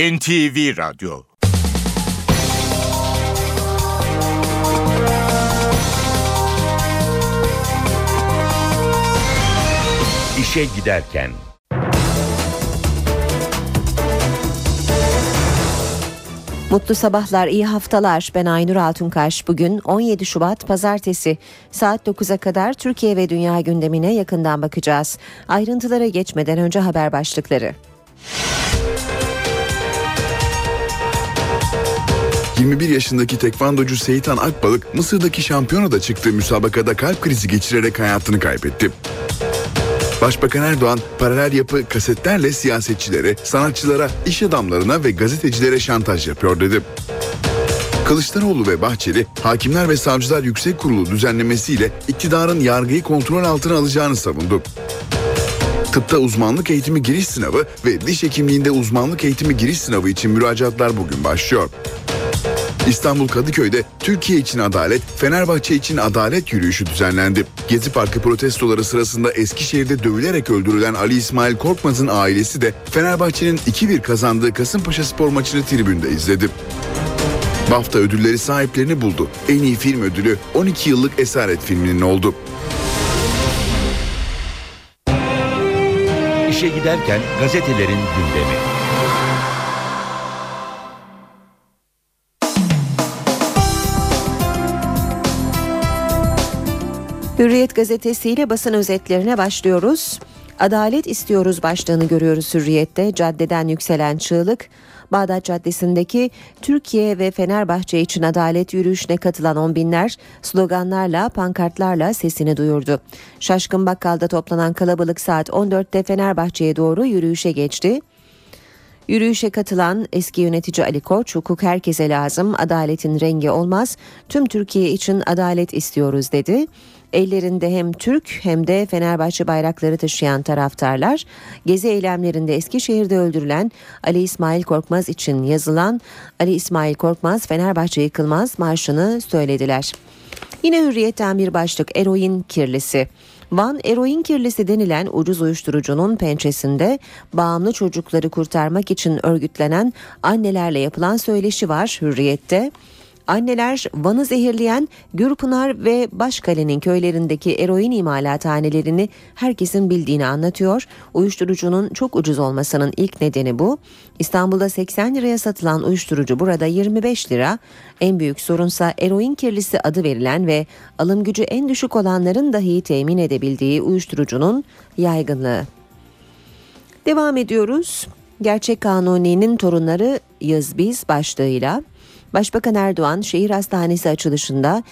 NTV Radyo İşe Giderken Mutlu sabahlar, iyi haftalar. Ben Aynur Altunkaş. Bugün 17 Şubat Pazartesi. Saat 9'a kadar Türkiye ve dünya gündemine yakından bakacağız. Ayrıntılara geçmeden önce haber başlıkları. 21 yaşındaki tekvandocu Seyitan Akbalık Mısır'daki şampiyonada çıktığı müsabakada kalp krizi geçirerek hayatını kaybetti. Başbakan Erdoğan paralel yapı kasetlerle siyasetçilere, sanatçılara, iş adamlarına ve gazetecilere şantaj yapıyor dedi. Kılıçdaroğlu ve Bahçeli, Hakimler ve Savcılar Yüksek Kurulu düzenlemesiyle iktidarın yargıyı kontrol altına alacağını savundu. Tıpta uzmanlık eğitimi giriş sınavı ve diş hekimliğinde uzmanlık eğitimi giriş sınavı için müracaatlar bugün başlıyor. İstanbul Kadıköy'de Türkiye için adalet, Fenerbahçe için adalet yürüyüşü düzenlendi. Gezi Parkı protestoları sırasında Eskişehir'de dövülerek öldürülen Ali İsmail Korkmaz'ın ailesi de Fenerbahçe'nin 2-1 kazandığı Kasımpaşa spor maçını tribünde izledi. BAFTA ödülleri sahiplerini buldu. En iyi film ödülü 12 yıllık Esaret filminin oldu. İşe Giderken gazetelerin gündemi. Hürriyet gazetesiyle basın özetlerine başlıyoruz. Adalet istiyoruz başlığını görüyoruz Hürriyet'te. Caddeden yükselen çığlık, Bağdat Caddesi'ndeki Türkiye ve Fenerbahçe için adalet yürüyüşüne katılan on binler sloganlarla, pankartlarla sesini duyurdu. Şaşkın Bakkal'da toplanan kalabalık saat 14'te Fenerbahçe'ye doğru yürüyüşe geçti. Yürüyüşe katılan eski yönetici Ali Koç, hukuk herkese lazım, adaletin rengi olmaz, tüm Türkiye için adalet istiyoruz dedi. Ellerinde hem Türk hem de Fenerbahçe bayrakları taşıyan taraftarlar gezi eylemlerinde Eskişehir'de öldürülen Ali İsmail Korkmaz için yazılan Ali İsmail Korkmaz Fenerbahçe yıkılmaz marşını söylediler. Yine hürriyetten bir başlık eroin kirlisi. Van eroin kirlisi denilen ucuz uyuşturucunun pençesinde bağımlı çocukları kurtarmak için örgütlenen annelerle yapılan söyleşi var hürriyette. Anneler Van'ı zehirleyen Gürpınar ve Başkale'nin köylerindeki eroin imalathanelerini herkesin bildiğini anlatıyor. Uyuşturucunun çok ucuz olmasının ilk nedeni bu. İstanbul'da 80 liraya satılan uyuşturucu burada 25 lira. En büyük sorunsa eroin kirlisi adı verilen ve alım gücü en düşük olanların dahi temin edebildiği uyuşturucunun yaygınlığı. Devam ediyoruz. Gerçek Kanuni'nin torunları Yız Biz başlığıyla Başbakan Erdoğan şehir hastanesi açılışında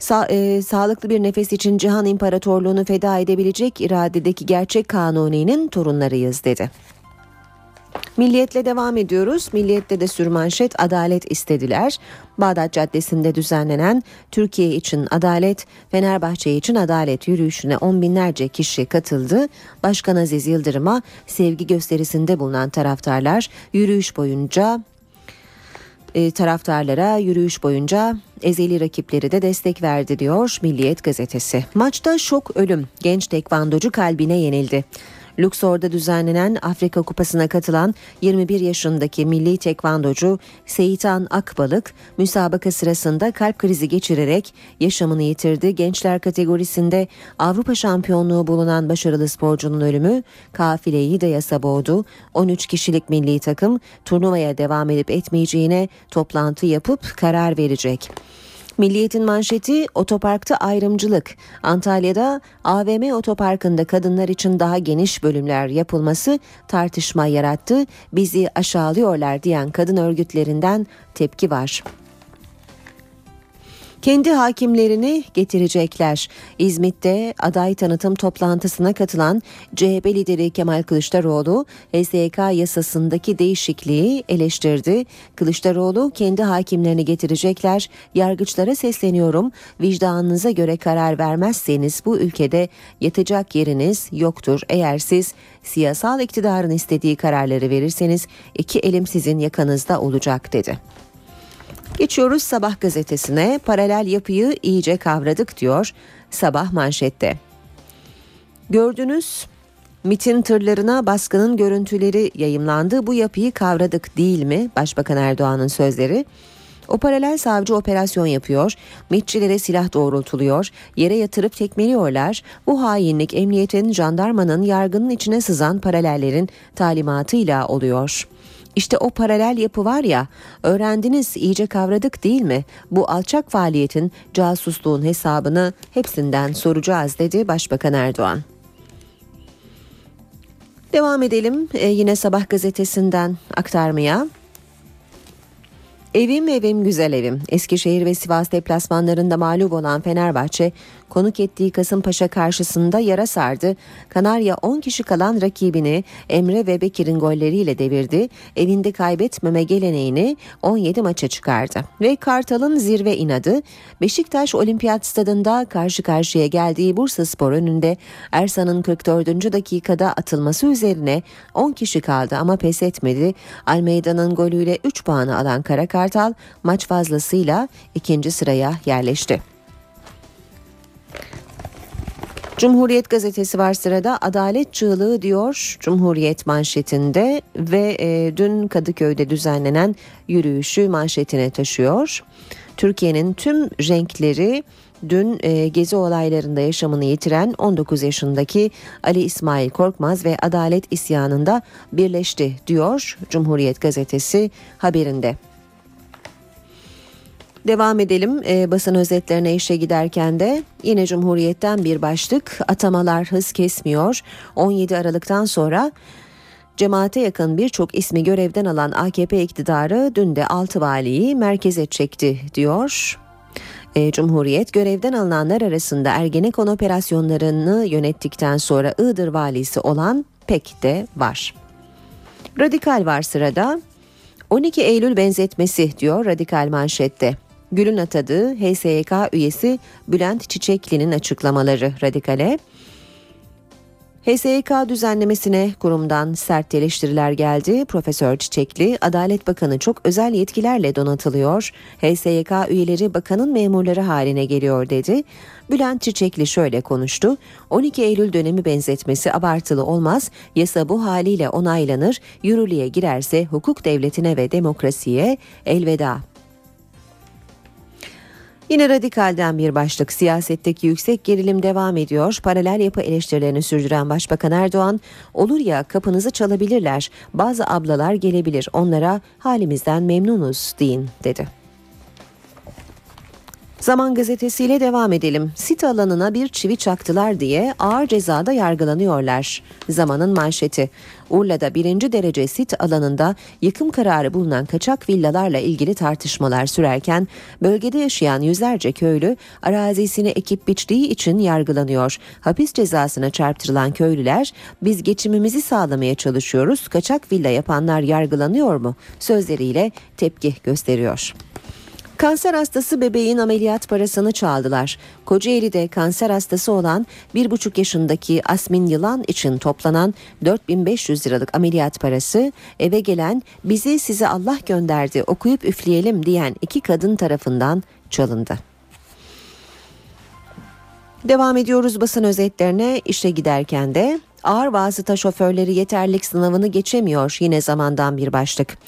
Sa- e, sağlıklı bir nefes için Cihan İmparatorluğunu feda edebilecek iradedeki gerçek kanuninin torunlarıyız dedi. Milliyetle devam ediyoruz. Milliyette de sürmanşet adalet istediler. Bağdat Caddesi'nde düzenlenen Türkiye için adalet, Fenerbahçe için adalet yürüyüşüne on binlerce kişi katıldı. Başkan Aziz Yıldırım'a sevgi gösterisinde bulunan taraftarlar yürüyüş boyunca e, taraftarlara yürüyüş boyunca ezeli rakipleri de destek verdi diyor Milliyet gazetesi. Maçta şok ölüm genç tekvandocu kalbine yenildi. Luxor'da düzenlenen Afrika Kupası'na katılan 21 yaşındaki milli tekvandocu Seyitan Akbalık müsabaka sırasında kalp krizi geçirerek yaşamını yitirdi. Gençler kategorisinde Avrupa şampiyonluğu bulunan başarılı sporcunun ölümü kafileyi de yasa boğdu. 13 kişilik milli takım turnuvaya devam edip etmeyeceğine toplantı yapıp karar verecek. Milliyetin manşeti otoparkta ayrımcılık. Antalya'da AVM otoparkında kadınlar için daha geniş bölümler yapılması tartışma yarattı. Bizi aşağılıyorlar diyen kadın örgütlerinden tepki var kendi hakimlerini getirecekler. İzmit'te aday tanıtım toplantısına katılan CHP lideri Kemal Kılıçdaroğlu HSK yasasındaki değişikliği eleştirdi. Kılıçdaroğlu kendi hakimlerini getirecekler. Yargıçlara sesleniyorum. Vicdanınıza göre karar vermezseniz bu ülkede yatacak yeriniz yoktur. Eğer siz siyasal iktidarın istediği kararları verirseniz iki elim sizin yakanızda olacak dedi. Geçiyoruz Sabah gazetesine. Paralel yapıyı iyice kavradık diyor Sabah manşette. Gördünüz MIT'in tırlarına baskının görüntüleri yayımlandı. Bu yapıyı kavradık değil mi? Başbakan Erdoğan'ın sözleri. O paralel savcı operasyon yapıyor, MİTçilere silah doğrultuluyor, yere yatırıp tekmeliyorlar. Bu hainlik emniyetin, jandarmanın, yargının içine sızan paralellerin talimatıyla oluyor. İşte o paralel yapı var ya, öğrendiniz iyice kavradık değil mi? Bu alçak faaliyetin, casusluğun hesabını hepsinden soracağız dedi Başbakan Erdoğan. Devam edelim ee, yine Sabah gazetesinden aktarmaya. Evim evim güzel evim. Eskişehir ve Sivas deplasmanlarında mağlup olan Fenerbahçe konuk ettiği Kasımpaşa karşısında yara sardı. Kanarya 10 kişi kalan rakibini Emre ve Bekir'in golleriyle devirdi. Evinde kaybetmeme geleneğini 17 maça çıkardı. Ve Kartal'ın zirve inadı Beşiktaş Olimpiyat Stadında karşı karşıya geldiği Bursa Spor önünde Ersan'ın 44. dakikada atılması üzerine 10 kişi kaldı ama pes etmedi. Almeida'nın golüyle 3 puanı alan Kara Kartal maç fazlasıyla ikinci sıraya yerleşti. Cumhuriyet gazetesi var sırada adalet çığlığı diyor Cumhuriyet manşetinde ve e, dün Kadıköy'de düzenlenen yürüyüşü manşetine taşıyor. Türkiye'nin tüm renkleri dün e, gezi olaylarında yaşamını yitiren 19 yaşındaki Ali İsmail Korkmaz ve adalet isyanında birleşti diyor Cumhuriyet gazetesi haberinde. Devam edelim e, basın özetlerine işe giderken de yine Cumhuriyet'ten bir başlık atamalar hız kesmiyor. 17 Aralık'tan sonra Cemaate yakın birçok ismi görevden alan AKP iktidarı dün de 6 valiyi merkeze çekti diyor. E, Cumhuriyet görevden alınanlar arasında Ergenekon operasyonlarını yönettikten sonra Iğdır valisi olan pek de var. Radikal var sırada. 12 Eylül benzetmesi diyor radikal manşette. Gül'ün atadığı HSYK üyesi Bülent Çiçekli'nin açıklamaları radikale. HSYK düzenlemesine kurumdan sert eleştiriler geldi. Profesör Çiçekli, Adalet Bakanı çok özel yetkilerle donatılıyor. HSYK üyeleri bakanın memurları haline geliyor dedi. Bülent Çiçekli şöyle konuştu. 12 Eylül dönemi benzetmesi abartılı olmaz. Yasa bu haliyle onaylanır. Yürürlüğe girerse hukuk devletine ve demokrasiye elveda Yine radikalden bir başlık siyasetteki yüksek gerilim devam ediyor. Paralel yapı eleştirilerini sürdüren Başbakan Erdoğan olur ya kapınızı çalabilirler bazı ablalar gelebilir onlara halimizden memnunuz deyin dedi. Zaman gazetesiyle devam edelim. Sit alanına bir çivi çaktılar diye ağır cezada yargılanıyorlar. Zamanın manşeti. Urla'da birinci derece sit alanında yıkım kararı bulunan kaçak villalarla ilgili tartışmalar sürerken bölgede yaşayan yüzlerce köylü arazisini ekip biçtiği için yargılanıyor. Hapis cezasına çarptırılan köylüler biz geçimimizi sağlamaya çalışıyoruz kaçak villa yapanlar yargılanıyor mu sözleriyle tepki gösteriyor. Kanser hastası bebeğin ameliyat parasını çaldılar. Kocaeli'de kanser hastası olan 1,5 yaşındaki Asmin Yılan için toplanan 4500 liralık ameliyat parası eve gelen bizi size Allah gönderdi okuyup üfleyelim diyen iki kadın tarafından çalındı. Devam ediyoruz basın özetlerine işe giderken de ağır vasıta şoförleri yeterlik sınavını geçemiyor yine zamandan bir başlık.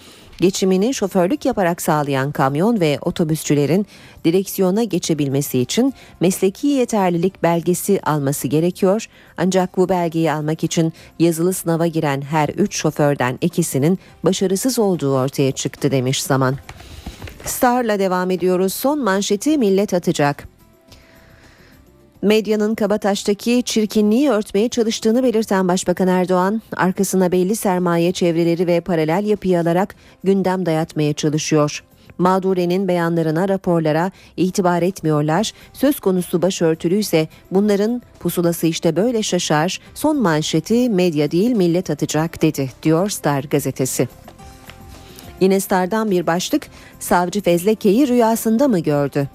Geçimini şoförlük yaparak sağlayan kamyon ve otobüsçülerin direksiyona geçebilmesi için mesleki yeterlilik belgesi alması gerekiyor. Ancak bu belgeyi almak için yazılı sınava giren her 3 şoförden ikisinin başarısız olduğu ortaya çıktı demiş zaman. Star'la devam ediyoruz. Son manşeti millet atacak. Medyanın Kabataş'taki çirkinliği örtmeye çalıştığını belirten Başbakan Erdoğan, arkasına belli sermaye çevreleri ve paralel yapıyı alarak gündem dayatmaya çalışıyor. Mağdure'nin beyanlarına, raporlara itibar etmiyorlar. Söz konusu başörtülü ise bunların pusulası işte böyle şaşar. Son manşeti medya değil millet atacak dedi diyor Star gazetesi. Yine Star'dan bir başlık savcı Fezleke'yi rüyasında mı gördü?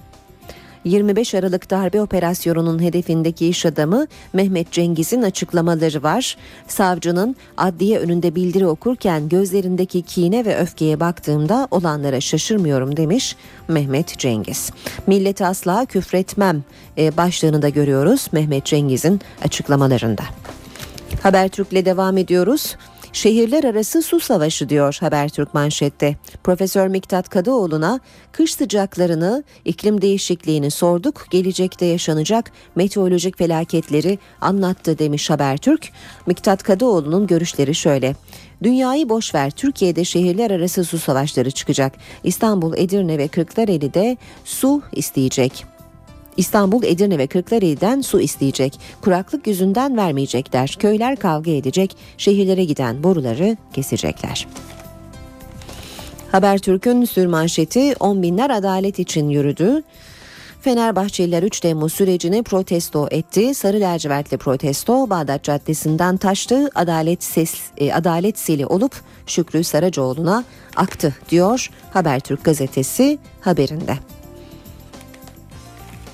25 Aralık darbe operasyonunun hedefindeki iş adamı Mehmet Cengiz'in açıklamaları var. Savcının adliye önünde bildiri okurken gözlerindeki kine ve öfkeye baktığımda olanlara şaşırmıyorum demiş Mehmet Cengiz. Millet asla küfretmem e, başlığını da görüyoruz Mehmet Cengiz'in açıklamalarında. Habertürk'le devam ediyoruz. Şehirler arası su savaşı diyor Habertürk manşette. Profesör Miktat Kadıoğlu'na kış sıcaklarını, iklim değişikliğini sorduk, gelecekte yaşanacak meteorolojik felaketleri anlattı demiş Habertürk. Miktat Kadıoğlu'nun görüşleri şöyle. Dünyayı boş ver. Türkiye'de şehirler arası su savaşları çıkacak. İstanbul, Edirne ve Kırklareli'de su isteyecek. İstanbul, Edirne ve Kırklareli'den su isteyecek. Kuraklık yüzünden vermeyecekler. Köyler kavga edecek. Şehirlere giden boruları kesecekler. Habertürk'ün sürmanşeti 10 binler adalet için yürüdü. Fenerbahçeliler 3 Temmuz sürecini protesto etti. Sarı lacivertli protesto Bağdat Caddesi'nden taştı. Adalet ses e, adalet seli olup Şükrü Saracoğlu'na aktı diyor Habertürk gazetesi haberinde.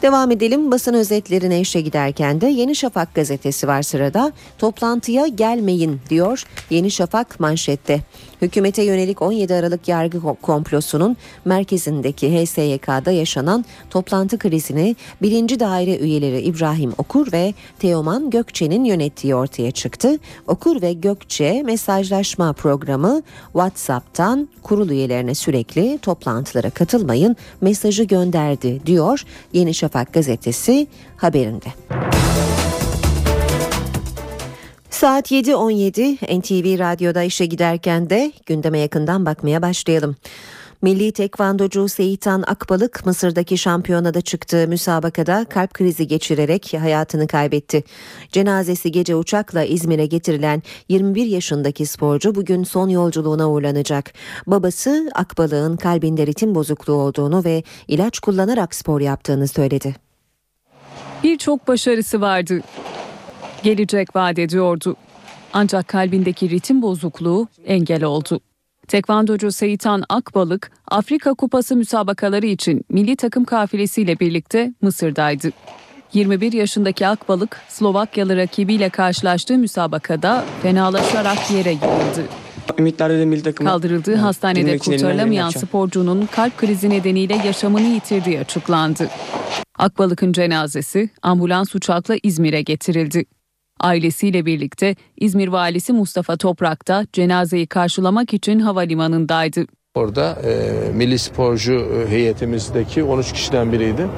Devam edelim basın özetlerine işe giderken de Yeni Şafak gazetesi var sırada. Toplantıya gelmeyin diyor Yeni Şafak manşette. Hükümete yönelik 17 Aralık yargı komplosunun merkezindeki HSYK'da yaşanan toplantı krizini birinci daire üyeleri İbrahim Okur ve Teoman Gökçe'nin yönettiği ortaya çıktı. Okur ve Gökçe mesajlaşma programı WhatsApp'tan kurul üyelerine sürekli toplantılara katılmayın mesajı gönderdi diyor Yeni Şafak gazetesi haberinde. Saat 7.17 NTV Radyo'da işe giderken de gündeme yakından bakmaya başlayalım. Milli tekvandocu Seyitan Akbalık Mısır'daki şampiyonada çıktığı müsabakada kalp krizi geçirerek hayatını kaybetti. Cenazesi gece uçakla İzmir'e getirilen 21 yaşındaki sporcu bugün son yolculuğuna uğurlanacak. Babası Akbalık'ın kalbinde ritim bozukluğu olduğunu ve ilaç kullanarak spor yaptığını söyledi. Birçok başarısı vardı gelecek vaat ediyordu. Ancak kalbindeki ritim bozukluğu engel oldu. Tekvandocu Seyitan Akbalık, Afrika Kupası müsabakaları için milli takım kafilesiyle birlikte Mısır'daydı. 21 yaşındaki Akbalık, Slovakyalı rakibiyle karşılaştığı müsabakada fenalaşarak yere yığıldı. Kaldırıldığı hastanede kurtarılamayan sporcunun kalp krizi nedeniyle yaşamını yitirdiği açıklandı. Akbalık'ın cenazesi ambulans uçakla İzmir'e getirildi. Ailesiyle birlikte İzmir valisi Mustafa Toprak da cenazeyi karşılamak için havalimanındaydı. Orada e, milli sporcu e, heyetimizdeki 13 kişiden biriydi.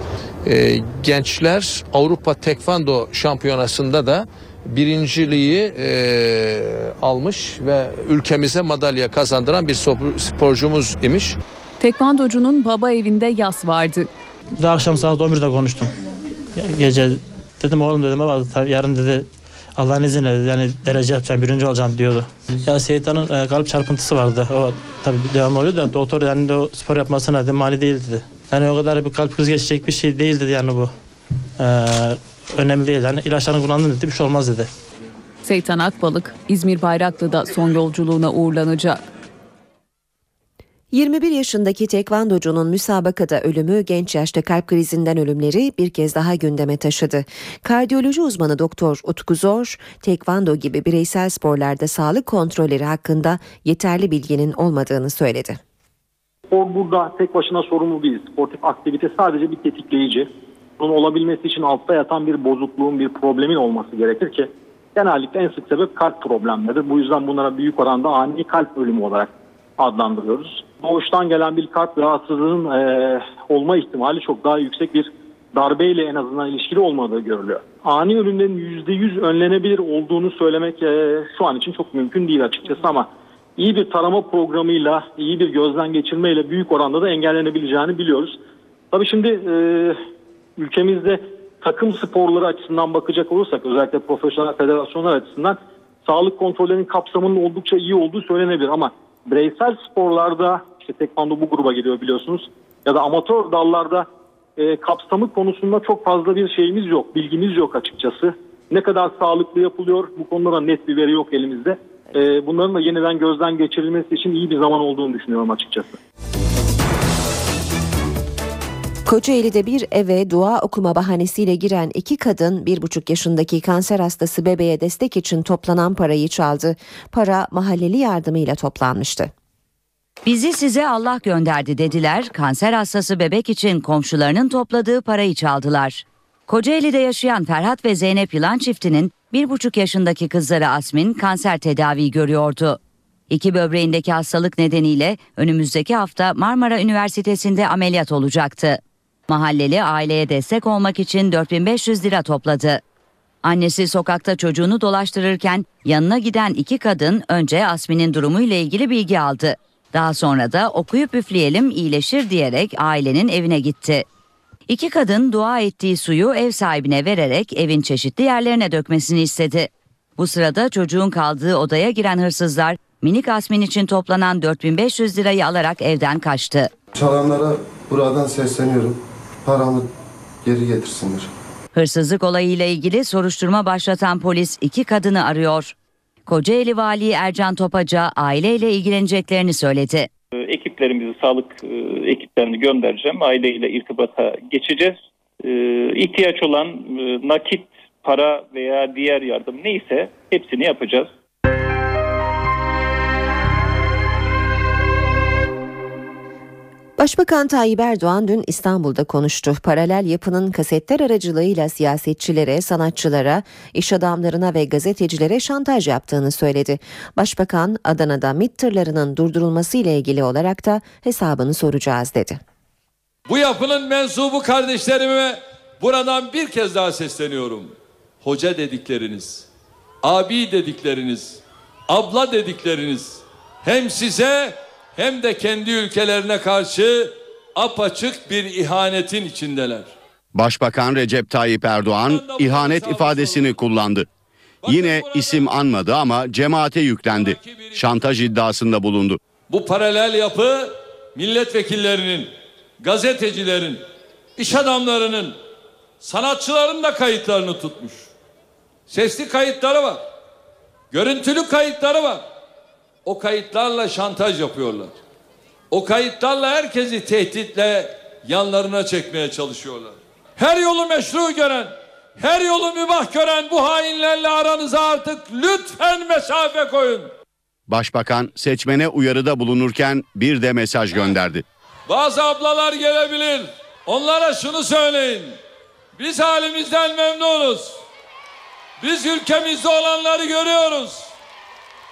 E, gençler Avrupa Tekvando Şampiyonası'nda da birinciliği e, almış ve ülkemize madalya kazandıran bir sporcumuz imiş. Tekvandocunun baba evinde yas vardı. Daha akşam saat 11'de konuştum. Gece dedim oğlum dedim ama yarın dedi Allah'ın izniyle yani derece yapacağım, birinci olacağım diyordu. Ya Seyita'nın e, kalp çarpıntısı vardı. O tabii devam oluyor da doktor yani de o spor yapmasına dedi, mani değil dedi. Yani o kadar bir kalp krizi geçecek bir şey değil dedi yani bu. Ee, önemli değil. Yani ilaçlarını kullandın dedi, bir şey olmaz dedi. Seytan Akbalık İzmir Bayraklı'da son yolculuğuna uğurlanacak. 21 yaşındaki tekvandocunun müsabakada ölümü genç yaşta kalp krizinden ölümleri bir kez daha gündeme taşıdı. Kardiyoloji uzmanı Doktor Utku Zor, tekvando gibi bireysel sporlarda sağlık kontrolleri hakkında yeterli bilginin olmadığını söyledi. Spor burada tek başına sorumlu değil. Sportif aktivite sadece bir tetikleyici. Bunun olabilmesi için altta yatan bir bozukluğun, bir problemin olması gerekir ki genellikle en sık sebep kalp problemleridir. Bu yüzden bunlara büyük oranda ani kalp ölümü olarak adlandırıyoruz. Doğuştan gelen bir kalp rahatsızlığının e, olma ihtimali çok daha yüksek bir darbeyle en azından ilişkili olmadığı görülüyor. Ani ölümlerin %100 önlenebilir olduğunu söylemek e, şu an için çok mümkün değil açıkçası ama iyi bir tarama programıyla, iyi bir gözden geçirmeyle büyük oranda da engellenebileceğini biliyoruz. Tabii şimdi e, ülkemizde takım sporları açısından bakacak olursak özellikle profesyonel federasyonlar açısından sağlık kontrollerinin kapsamının oldukça iyi olduğu söylenebilir ama bireysel sporlarda işte tekvando bu gruba giriyor biliyorsunuz ya da amatör dallarda e, kapsamı konusunda çok fazla bir şeyimiz yok, bilgimiz yok açıkçası. Ne kadar sağlıklı yapılıyor bu konuda da net bir veri yok elimizde. E, bunların da yeniden gözden geçirilmesi için iyi bir zaman olduğunu düşünüyorum açıkçası. Kocaeli'de bir eve dua okuma bahanesiyle giren iki kadın bir buçuk yaşındaki kanser hastası bebeğe destek için toplanan parayı çaldı. Para mahalleli yardımıyla toplanmıştı. Bizi size Allah gönderdi dediler. Kanser hastası bebek için komşularının topladığı parayı çaldılar. Kocaeli'de yaşayan Ferhat ve Zeynep Yılan çiftinin bir buçuk yaşındaki kızları Asmin kanser tedavi görüyordu. İki böbreğindeki hastalık nedeniyle önümüzdeki hafta Marmara Üniversitesi'nde ameliyat olacaktı. Mahalleli aileye destek olmak için 4500 lira topladı. Annesi sokakta çocuğunu dolaştırırken yanına giden iki kadın önce Asmin'in durumuyla ilgili bilgi aldı. Daha sonra da okuyup üfleyelim iyileşir diyerek ailenin evine gitti. İki kadın dua ettiği suyu ev sahibine vererek evin çeşitli yerlerine dökmesini istedi. Bu sırada çocuğun kaldığı odaya giren hırsızlar minik Asmin için toplanan 4500 lirayı alarak evden kaçtı. Çalanlara buradan sesleniyorum. Paramı geri getirsinler. Hırsızlık olayıyla ilgili soruşturma başlatan polis iki kadını arıyor. Kocaeli Vali Ercan Topaca aileyle ilgileneceklerini söyledi. Ee, ekiplerimizi, sağlık e, ekiplerini göndereceğim. Aileyle irtibata geçeceğiz. Ee, ihtiyaç olan e, nakit, para veya diğer yardım neyse hepsini yapacağız. Başbakan Tayyip Erdoğan dün İstanbul'da konuştu. Paralel yapının kasetler aracılığıyla siyasetçilere, sanatçılara, iş adamlarına ve gazetecilere şantaj yaptığını söyledi. Başbakan Adana'da MİT tırlarının durdurulması ile ilgili olarak da hesabını soracağız dedi. Bu yapının mensubu kardeşlerime buradan bir kez daha sesleniyorum. Hoca dedikleriniz, abi dedikleriniz, abla dedikleriniz hem size hem de kendi ülkelerine karşı apaçık bir ihanetin içindeler. Başbakan Recep Tayyip Erdoğan ihanet ifadesini kullandı. Yine isim anmadı ama cemaate yüklendi. Şantaj iddiasında bulundu. Bu paralel yapı milletvekillerinin, gazetecilerin, iş adamlarının, sanatçıların da kayıtlarını tutmuş. Sesli kayıtları var. Görüntülü kayıtları var. O kayıtlarla şantaj yapıyorlar. O kayıtlarla herkesi tehditle yanlarına çekmeye çalışıyorlar. Her yolu meşru gören, her yolu mübah gören bu hainlerle aranıza artık lütfen mesafe koyun. Başbakan seçmene uyarıda bulunurken bir de mesaj gönderdi. Bazı ablalar gelebilir. Onlara şunu söyleyin. Biz halimizden memnunuz. Biz ülkemizde olanları görüyoruz.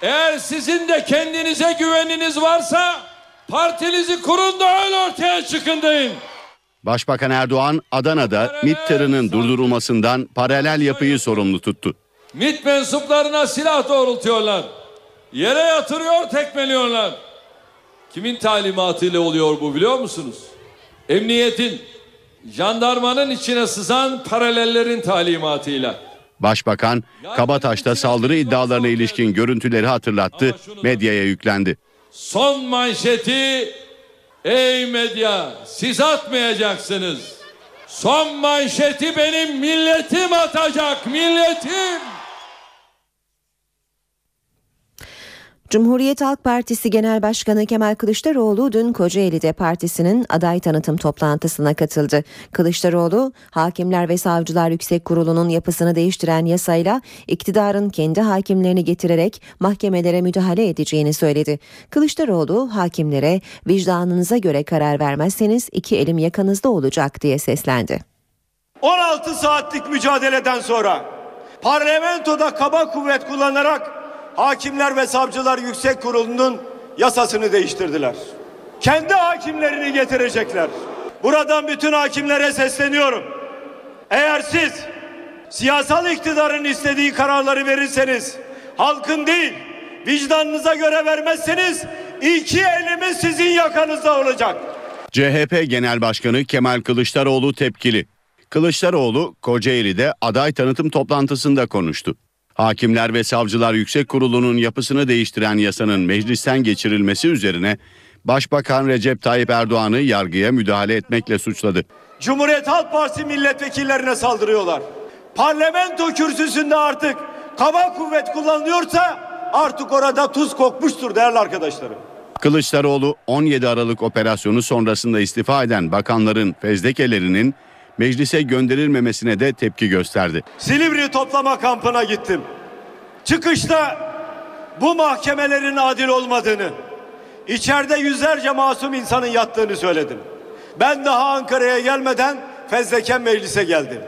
Eğer sizin de kendinize güveniniz varsa partinizi kurun da öyle ortaya çıkın deyin. Başbakan Erdoğan Adana'da MİT tırının durdurulmasından paralel yapıyı sorumlu tuttu. MİT mensuplarına silah doğrultuyorlar. Yere yatırıyor, tekmeliyorlar. Kimin talimatıyla oluyor bu biliyor musunuz? Emniyetin, jandarmanın içine sızan paralellerin talimatıyla. Başbakan Kabataş'ta saldırı iddialarına ilişkin görüntüleri hatırlattı, medyaya yüklendi. Son manşeti ey medya siz atmayacaksınız. Son manşeti benim milletim atacak milletim. Cumhuriyet Halk Partisi Genel Başkanı Kemal Kılıçdaroğlu dün Kocaeli'de partisinin aday tanıtım toplantısına katıldı. Kılıçdaroğlu, Hakimler ve Savcılar Yüksek Kurulu'nun yapısını değiştiren yasayla iktidarın kendi hakimlerini getirerek mahkemelere müdahale edeceğini söyledi. Kılıçdaroğlu, hakimlere vicdanınıza göre karar vermezseniz iki elim yakanızda olacak diye seslendi. 16 saatlik mücadeleden sonra parlamentoda kaba kuvvet kullanarak Hakimler ve Savcılar Yüksek Kurulu'nun yasasını değiştirdiler. Kendi hakimlerini getirecekler. Buradan bütün hakimlere sesleniyorum. Eğer siz siyasal iktidarın istediği kararları verirseniz, halkın değil, vicdanınıza göre vermezseniz iki elimiz sizin yakanızda olacak. CHP Genel Başkanı Kemal Kılıçdaroğlu tepkili. Kılıçdaroğlu Kocaeli'de aday tanıtım toplantısında konuştu. Hakimler ve Savcılar Yüksek Kurulu'nun yapısını değiştiren yasanın meclisten geçirilmesi üzerine Başbakan Recep Tayyip Erdoğan'ı yargıya müdahale etmekle suçladı. Cumhuriyet Halk Partisi milletvekillerine saldırıyorlar. Parlamento kürsüsünde artık kaba kuvvet kullanılıyorsa artık orada tuz kokmuştur değerli arkadaşlarım. Kılıçdaroğlu 17 Aralık operasyonu sonrasında istifa eden bakanların fezlekelerinin meclise gönderilmemesine de tepki gösterdi. Silivri toplama kampına gittim. Çıkışta bu mahkemelerin adil olmadığını, içeride yüzlerce masum insanın yattığını söyledim. Ben daha Ankara'ya gelmeden fezleken meclise geldim.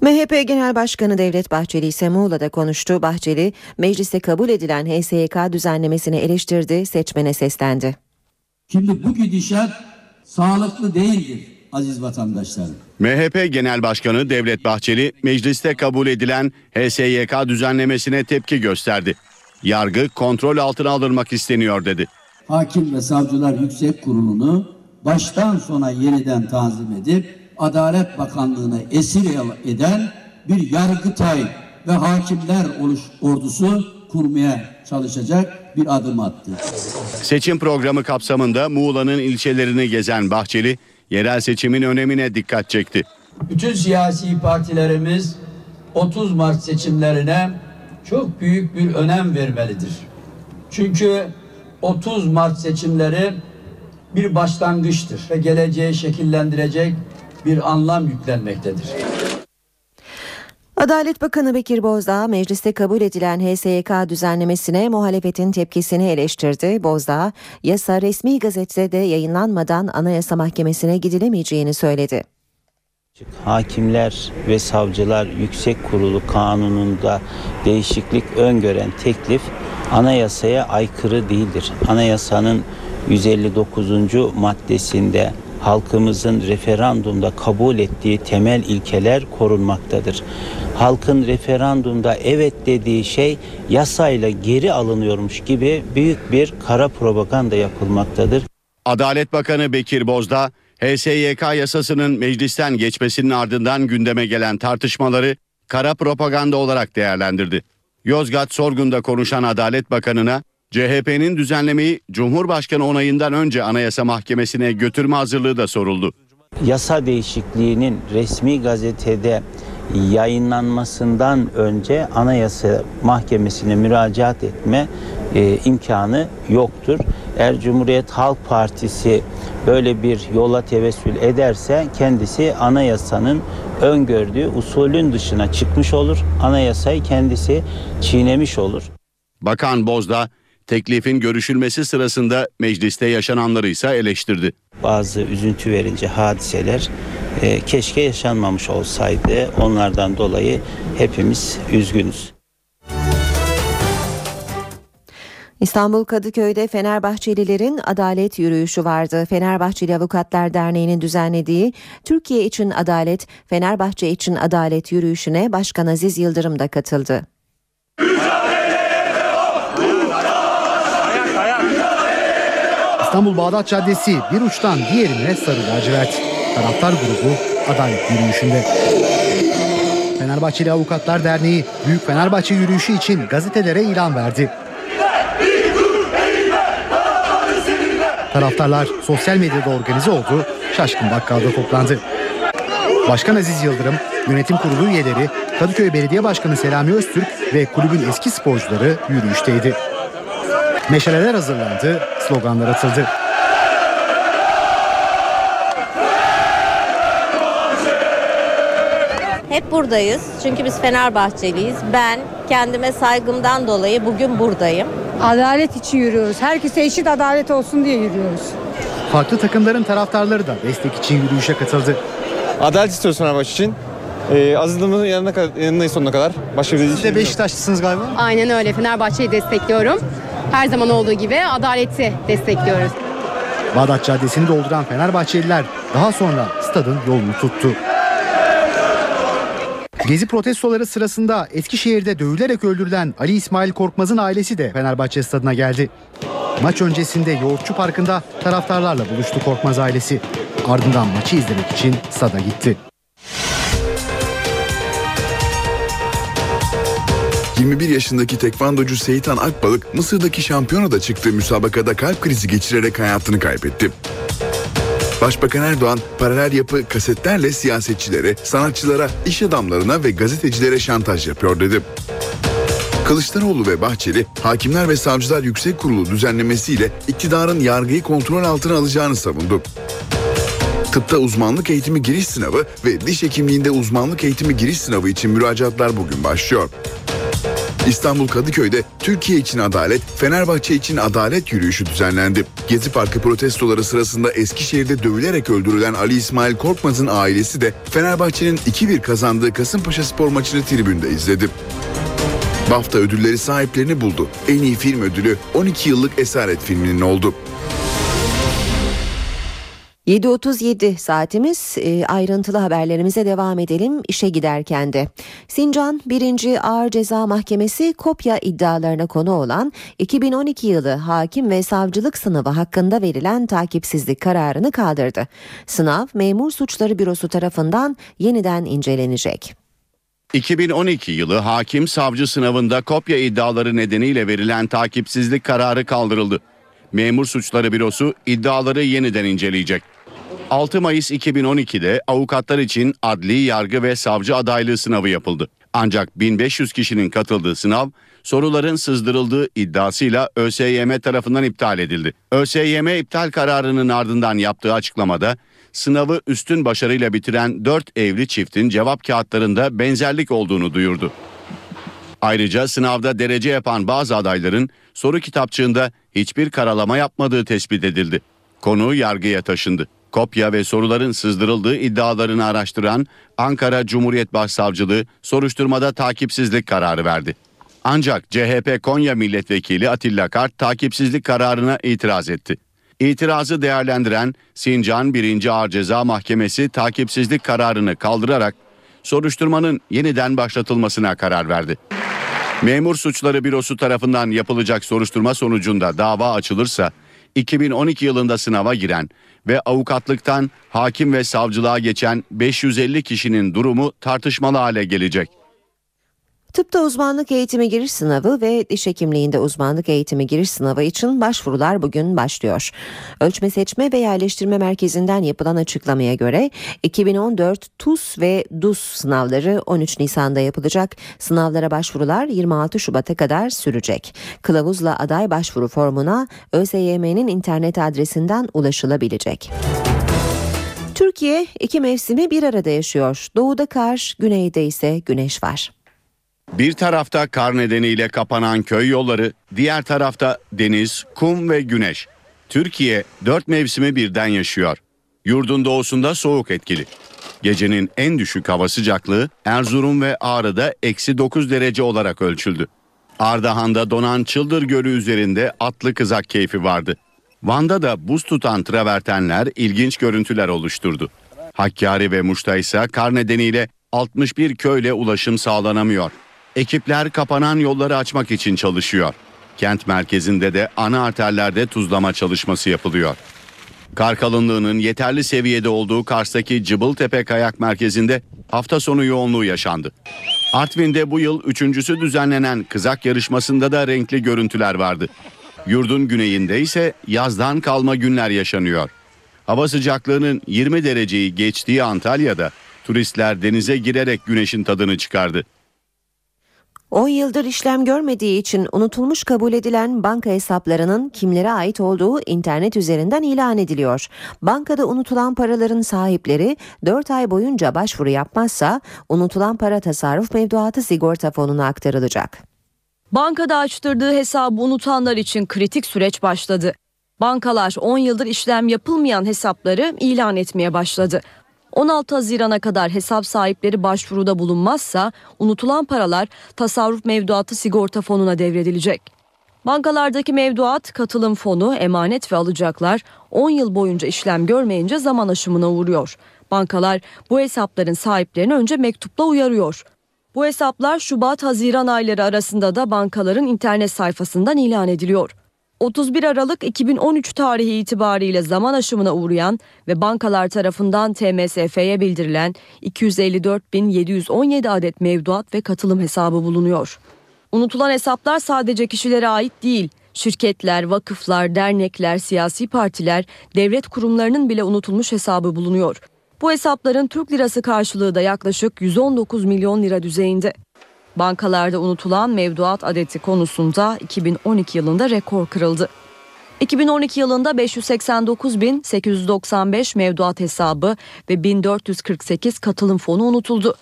MHP Genel Başkanı Devlet Bahçeli ise Muğla'da konuştu. Bahçeli, mecliste kabul edilen HSYK düzenlemesini eleştirdi, seçmene seslendi. Şimdi bu gidişat sağlıklı değildir aziz vatandaşlarım. MHP Genel Başkanı Devlet Bahçeli mecliste kabul edilen HSYK düzenlemesine tepki gösterdi. Yargı kontrol altına alınmak isteniyor dedi. Hakim ve Savcılar Yüksek Kurulu'nu baştan sona yeniden tanzim edip Adalet Bakanlığı'na esir eden bir yargıtay ve hakimler ordusu kurmaya çalışacak bir adım attı. Seçim programı kapsamında Muğla'nın ilçelerini gezen Bahçeli, yerel seçimin önemine dikkat çekti. Bütün siyasi partilerimiz 30 Mart seçimlerine çok büyük bir önem vermelidir. Çünkü 30 Mart seçimleri bir başlangıçtır ve geleceği şekillendirecek bir anlam yüklenmektedir. Adalet Bakanı Bekir Bozdağ mecliste kabul edilen HSYK düzenlemesine muhalefetin tepkisini eleştirdi. Bozdağ, yasa resmi gazetede yayınlanmadan Anayasa Mahkemesi'ne gidilemeyeceğini söyledi. Hakimler ve Savcılar Yüksek Kurulu kanununda değişiklik öngören teklif anayasaya aykırı değildir. Anayasanın 159. maddesinde halkımızın referandumda kabul ettiği temel ilkeler korunmaktadır. Halkın referandumda evet dediği şey yasayla geri alınıyormuş gibi büyük bir kara propaganda yapılmaktadır. Adalet Bakanı Bekir Bozdağ, HSYK yasasının meclisten geçmesinin ardından gündeme gelen tartışmaları kara propaganda olarak değerlendirdi. Yozgat Sorgun'da konuşan Adalet Bakanı'na CHP'nin düzenlemeyi Cumhurbaşkanı onayından önce Anayasa Mahkemesi'ne götürme hazırlığı da soruldu. Yasa değişikliğinin resmi gazetede yayınlanmasından önce Anayasa Mahkemesi'ne müracaat etme e, imkanı yoktur. Eğer Cumhuriyet Halk Partisi böyle bir yola tevessül ederse kendisi anayasanın öngördüğü usulün dışına çıkmış olur. Anayasayı kendisi çiğnemiş olur. Bakan Bozdağ teklifin görüşülmesi sırasında mecliste yaşananları ise eleştirdi. Bazı üzüntü verici hadiseler e, keşke yaşanmamış olsaydı. Onlardan dolayı hepimiz üzgünüz. İstanbul Kadıköy'de Fenerbahçelilerin adalet yürüyüşü vardı. Fenerbahçeli Avukatlar Derneği'nin düzenlediği Türkiye için Adalet, Fenerbahçe için Adalet yürüyüşüne Başkan Aziz Yıldırım da katıldı. İstanbul Bağdat Caddesi bir uçtan diğerine sarı lacivert. Taraftar grubu adalet yürüyüşünde. Fenerbahçeli Avukatlar Derneği Büyük Fenerbahçe yürüyüşü için gazetelere ilan verdi. Taraftarlar sosyal medyada organize oldu, Şaşkın Bakkal'da toplandı. Başkan Aziz Yıldırım, yönetim kurulu üyeleri, Kadıköy Belediye Başkanı Selami Öztürk ve kulübün eski sporcuları yürüyüşteydi. Meşaleler hazırlandı, sloganlar atıldı. Hep buradayız çünkü biz Fenerbahçeliyiz. Ben kendime saygımdan dolayı bugün buradayım. Adalet için yürüyoruz. Herkese eşit adalet olsun diye yürüyoruz. Farklı takımların taraftarları da destek için yürüyüşe katıldı. Adalet istiyoruz Fenerbahçe için. Ee, Aziz'in yanına, yanındayız sonuna kadar. Başka bir Siz de Beşiktaşlısınız galiba. Aynen öyle. Fenerbahçe'yi destekliyorum. Her zaman olduğu gibi adaleti destekliyoruz. Bağdat Caddesi'ni dolduran Fenerbahçeliler daha sonra stadın yolunu tuttu. Gezi protestoları sırasında Eskişehir'de dövülerek öldürülen Ali İsmail Korkmaz'ın ailesi de Fenerbahçe stadına geldi. Maç öncesinde Yoğurtçu Parkı'nda taraftarlarla buluştu Korkmaz ailesi. Ardından maçı izlemek için stada gitti. 21 yaşındaki tekvandocu Seyitan Akbalık Mısır'daki şampiyonada çıktığı müsabakada kalp krizi geçirerek hayatını kaybetti. Başbakan Erdoğan paralel yapı kasetlerle siyasetçilere, sanatçılara, iş adamlarına ve gazetecilere şantaj yapıyor dedi. Kılıçdaroğlu ve Bahçeli, Hakimler ve Savcılar Yüksek Kurulu düzenlemesiyle iktidarın yargıyı kontrol altına alacağını savundu. Tıpta uzmanlık eğitimi giriş sınavı ve diş hekimliğinde uzmanlık eğitimi giriş sınavı için müracaatlar bugün başlıyor. İstanbul Kadıköy'de Türkiye için adalet, Fenerbahçe için adalet yürüyüşü düzenlendi. Gezi Parkı protestoları sırasında Eskişehir'de dövülerek öldürülen Ali İsmail Korkmaz'ın ailesi de Fenerbahçe'nin 2-1 kazandığı Kasımpaşa spor maçını tribünde izledi. BAFTA ödülleri sahiplerini buldu. En iyi film ödülü 12 yıllık Esaret filminin oldu. 7.37 saatimiz e, ayrıntılı haberlerimize devam edelim işe giderken de. Sincan 1. Ağır Ceza Mahkemesi kopya iddialarına konu olan 2012 yılı hakim ve savcılık sınavı hakkında verilen takipsizlik kararını kaldırdı. Sınav Memur Suçları Bürosu tarafından yeniden incelenecek. 2012 yılı hakim savcı sınavında kopya iddiaları nedeniyle verilen takipsizlik kararı kaldırıldı. Memur Suçları Bürosu iddiaları yeniden inceleyecek. 6 Mayıs 2012'de avukatlar için adli yargı ve savcı adaylığı sınavı yapıldı. Ancak 1500 kişinin katıldığı sınav soruların sızdırıldığı iddiasıyla ÖSYM tarafından iptal edildi. ÖSYM iptal kararının ardından yaptığı açıklamada sınavı üstün başarıyla bitiren 4 evli çiftin cevap kağıtlarında benzerlik olduğunu duyurdu. Ayrıca sınavda derece yapan bazı adayların soru kitapçığında hiçbir karalama yapmadığı tespit edildi. Konu yargıya taşındı. Kopya ve soruların sızdırıldığı iddialarını araştıran Ankara Cumhuriyet Başsavcılığı soruşturmada takipsizlik kararı verdi. Ancak CHP Konya Milletvekili Atilla Kart takipsizlik kararına itiraz etti. İtirazı değerlendiren Sincan 1. Ağır Ceza Mahkemesi takipsizlik kararını kaldırarak soruşturmanın yeniden başlatılmasına karar verdi. Memur Suçları Bürosu tarafından yapılacak soruşturma sonucunda dava açılırsa 2012 yılında sınava giren ve avukatlıktan hakim ve savcılığa geçen 550 kişinin durumu tartışmalı hale gelecek. Tıpta uzmanlık eğitimi giriş sınavı ve diş hekimliğinde uzmanlık eğitimi giriş sınavı için başvurular bugün başlıyor. Ölçme Seçme ve Yerleştirme Merkezi'nden yapılan açıklamaya göre 2014 TUS ve DUS sınavları 13 Nisan'da yapılacak. Sınavlara başvurular 26 Şubat'a kadar sürecek. Kılavuzla aday başvuru formuna ÖSYM'nin internet adresinden ulaşılabilecek. Türkiye iki mevsimi bir arada yaşıyor. Doğuda kar, güneyde ise güneş var. Bir tarafta kar nedeniyle kapanan köy yolları, diğer tarafta deniz, kum ve güneş. Türkiye dört mevsimi birden yaşıyor. Yurdun doğusunda soğuk etkili. Gecenin en düşük hava sıcaklığı Erzurum ve Ağrı'da eksi 9 derece olarak ölçüldü. Ardahan'da donan Çıldır Gölü üzerinde atlı kızak keyfi vardı. Van'da da buz tutan travertenler ilginç görüntüler oluşturdu. Hakkari ve Muş'ta ise kar nedeniyle 61 köyle ulaşım sağlanamıyor. Ekipler kapanan yolları açmak için çalışıyor. Kent merkezinde de ana arterlerde tuzlama çalışması yapılıyor. Kar kalınlığının yeterli seviyede olduğu Kars'taki Cıbıltepe Kayak Merkezi'nde hafta sonu yoğunluğu yaşandı. Artvin'de bu yıl üçüncüsü düzenlenen kızak yarışmasında da renkli görüntüler vardı. Yurdun güneyinde ise yazdan kalma günler yaşanıyor. Hava sıcaklığının 20 dereceyi geçtiği Antalya'da turistler denize girerek güneşin tadını çıkardı. 10 yıldır işlem görmediği için unutulmuş kabul edilen banka hesaplarının kimlere ait olduğu internet üzerinden ilan ediliyor. Bankada unutulan paraların sahipleri 4 ay boyunca başvuru yapmazsa unutulan para tasarruf mevduatı sigorta fonuna aktarılacak. Bankada açtırdığı hesabı unutanlar için kritik süreç başladı. Bankalar 10 yıldır işlem yapılmayan hesapları ilan etmeye başladı. 16 Haziran'a kadar hesap sahipleri başvuruda bulunmazsa unutulan paralar tasarruf mevduatı sigorta fonuna devredilecek. Bankalardaki mevduat, katılım fonu, emanet ve alacaklar 10 yıl boyunca işlem görmeyince zaman aşımına uğruyor. Bankalar bu hesapların sahiplerini önce mektupla uyarıyor. Bu hesaplar Şubat-Haziran ayları arasında da bankaların internet sayfasından ilan ediliyor. 31 Aralık 2013 tarihi itibariyle zaman aşımına uğrayan ve bankalar tarafından TMSF'ye bildirilen 254.717 adet mevduat ve katılım hesabı bulunuyor. Unutulan hesaplar sadece kişilere ait değil. Şirketler, vakıflar, dernekler, siyasi partiler, devlet kurumlarının bile unutulmuş hesabı bulunuyor. Bu hesapların Türk lirası karşılığı da yaklaşık 119 milyon lira düzeyinde. Bankalarda unutulan mevduat adeti konusunda 2012 yılında rekor kırıldı. 2012 yılında 589.895 mevduat hesabı ve 1448 katılım fonu unutuldu.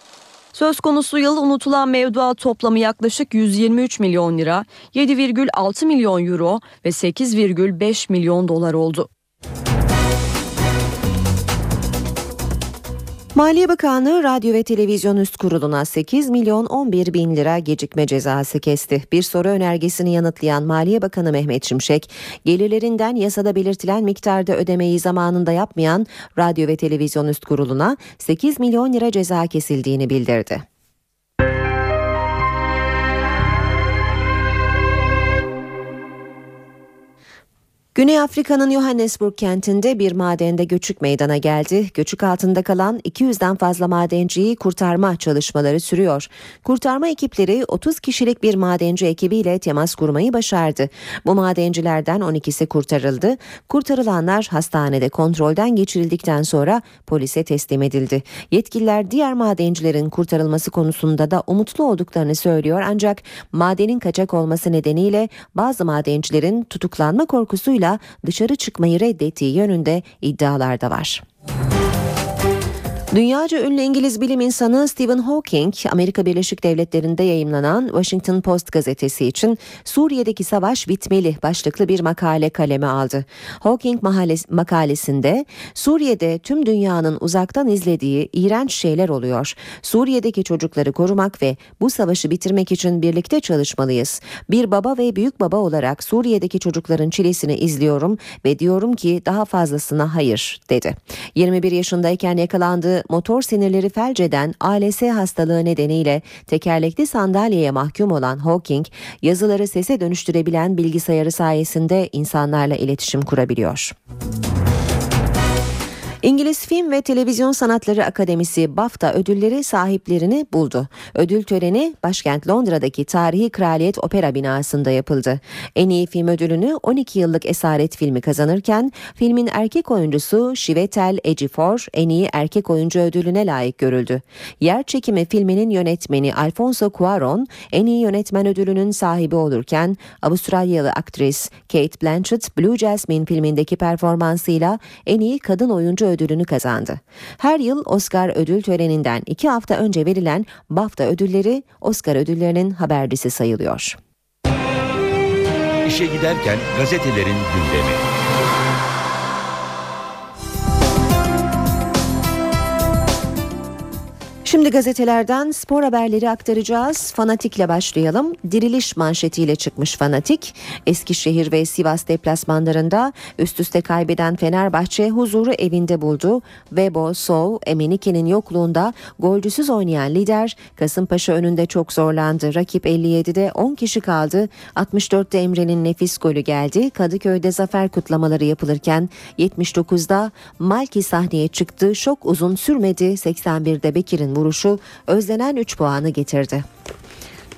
Söz konusu yıl unutulan mevduat toplamı yaklaşık 123 milyon lira, 7,6 milyon euro ve 8,5 milyon dolar oldu. Maliye Bakanlığı Radyo ve Televizyon Üst Kurulu'na 8 milyon 11 bin lira gecikme cezası kesti. Bir soru önergesini yanıtlayan Maliye Bakanı Mehmet Şimşek, gelirlerinden yasada belirtilen miktarda ödemeyi zamanında yapmayan Radyo ve Televizyon Üst Kurulu'na 8 milyon lira ceza kesildiğini bildirdi. Güney Afrika'nın Johannesburg kentinde bir madende göçük meydana geldi. Göçük altında kalan 200'den fazla madenciyi kurtarma çalışmaları sürüyor. Kurtarma ekipleri 30 kişilik bir madenci ekibiyle temas kurmayı başardı. Bu madencilerden 12'si kurtarıldı. Kurtarılanlar hastanede kontrolden geçirildikten sonra polise teslim edildi. Yetkililer diğer madencilerin kurtarılması konusunda da umutlu olduklarını söylüyor ancak madenin kaçak olması nedeniyle bazı madencilerin tutuklanma korkusuyla dışarı çıkmayı reddettiği yönünde iddialar da var. Dünyaca ünlü İngiliz bilim insanı Stephen Hawking, Amerika Birleşik Devletleri'nde yayımlanan Washington Post gazetesi için Suriye'deki savaş bitmeli başlıklı bir makale kaleme aldı. Hawking makalesinde Suriye'de tüm dünyanın uzaktan izlediği iğrenç şeyler oluyor. Suriye'deki çocukları korumak ve bu savaşı bitirmek için birlikte çalışmalıyız. Bir baba ve büyük baba olarak Suriye'deki çocukların çilesini izliyorum ve diyorum ki daha fazlasına hayır dedi. 21 yaşındayken yakalandığı motor sinirleri felç eden ALS hastalığı nedeniyle tekerlekli sandalyeye mahkum olan Hawking, yazıları sese dönüştürebilen bilgisayarı sayesinde insanlarla iletişim kurabiliyor. İngiliz Film ve Televizyon Sanatları Akademisi BAFTA ödülleri sahiplerini buldu. Ödül töreni başkent Londra'daki tarihi Kraliyet Opera binasında yapıldı. En iyi film ödülünü 12 yıllık esaret filmi kazanırken filmin erkek oyuncusu Şivetel Ejiofor en iyi erkek oyuncu ödülüne layık görüldü. Yer çekimi filminin yönetmeni Alfonso Cuarón en iyi yönetmen ödülünün sahibi olurken Avustralyalı aktris Kate Blanchett Blue Jasmine filmindeki performansıyla en iyi kadın oyuncu ödülünü kazandı. Her yıl Oscar ödül töreninden iki hafta önce verilen BAFTA ödülleri Oscar ödüllerinin habercisi sayılıyor. İşe giderken gazetelerin gündemi. Şimdi gazetelerden spor haberleri aktaracağız. Fanatikle başlayalım. Diriliş manşetiyle çıkmış Fanatik. Eskişehir ve Sivas deplasmanlarında üst üste kaybeden Fenerbahçe huzuru evinde buldu. Vebo, Sov, Emenike'nin yokluğunda golcüsüz oynayan lider Kasımpaşa önünde çok zorlandı. Rakip 57'de 10 kişi kaldı. 64'te Emre'nin nefis golü geldi. Kadıköy'de zafer kutlamaları yapılırken 79'da Malki sahneye çıktı. Şok uzun sürmedi. 81'de Bekir'in vuruşu özlenen 3 puanı getirdi.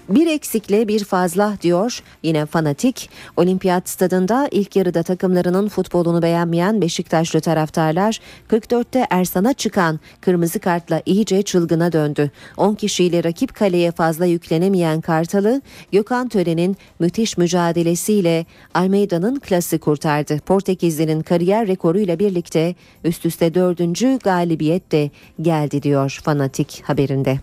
Bir eksikle bir fazla diyor yine fanatik. Olimpiyat stadında ilk yarıda takımlarının futbolunu beğenmeyen Beşiktaşlı taraftarlar 44'te Ersan'a çıkan kırmızı kartla iyice çılgına döndü. 10 kişiyle rakip kaleye fazla yüklenemeyen Kartal'ı Gökhan Tören'in müthiş mücadelesiyle Almeida'nın klası kurtardı. Portekizli'nin kariyer rekoruyla birlikte üst üste dördüncü galibiyet de geldi diyor fanatik haberinde.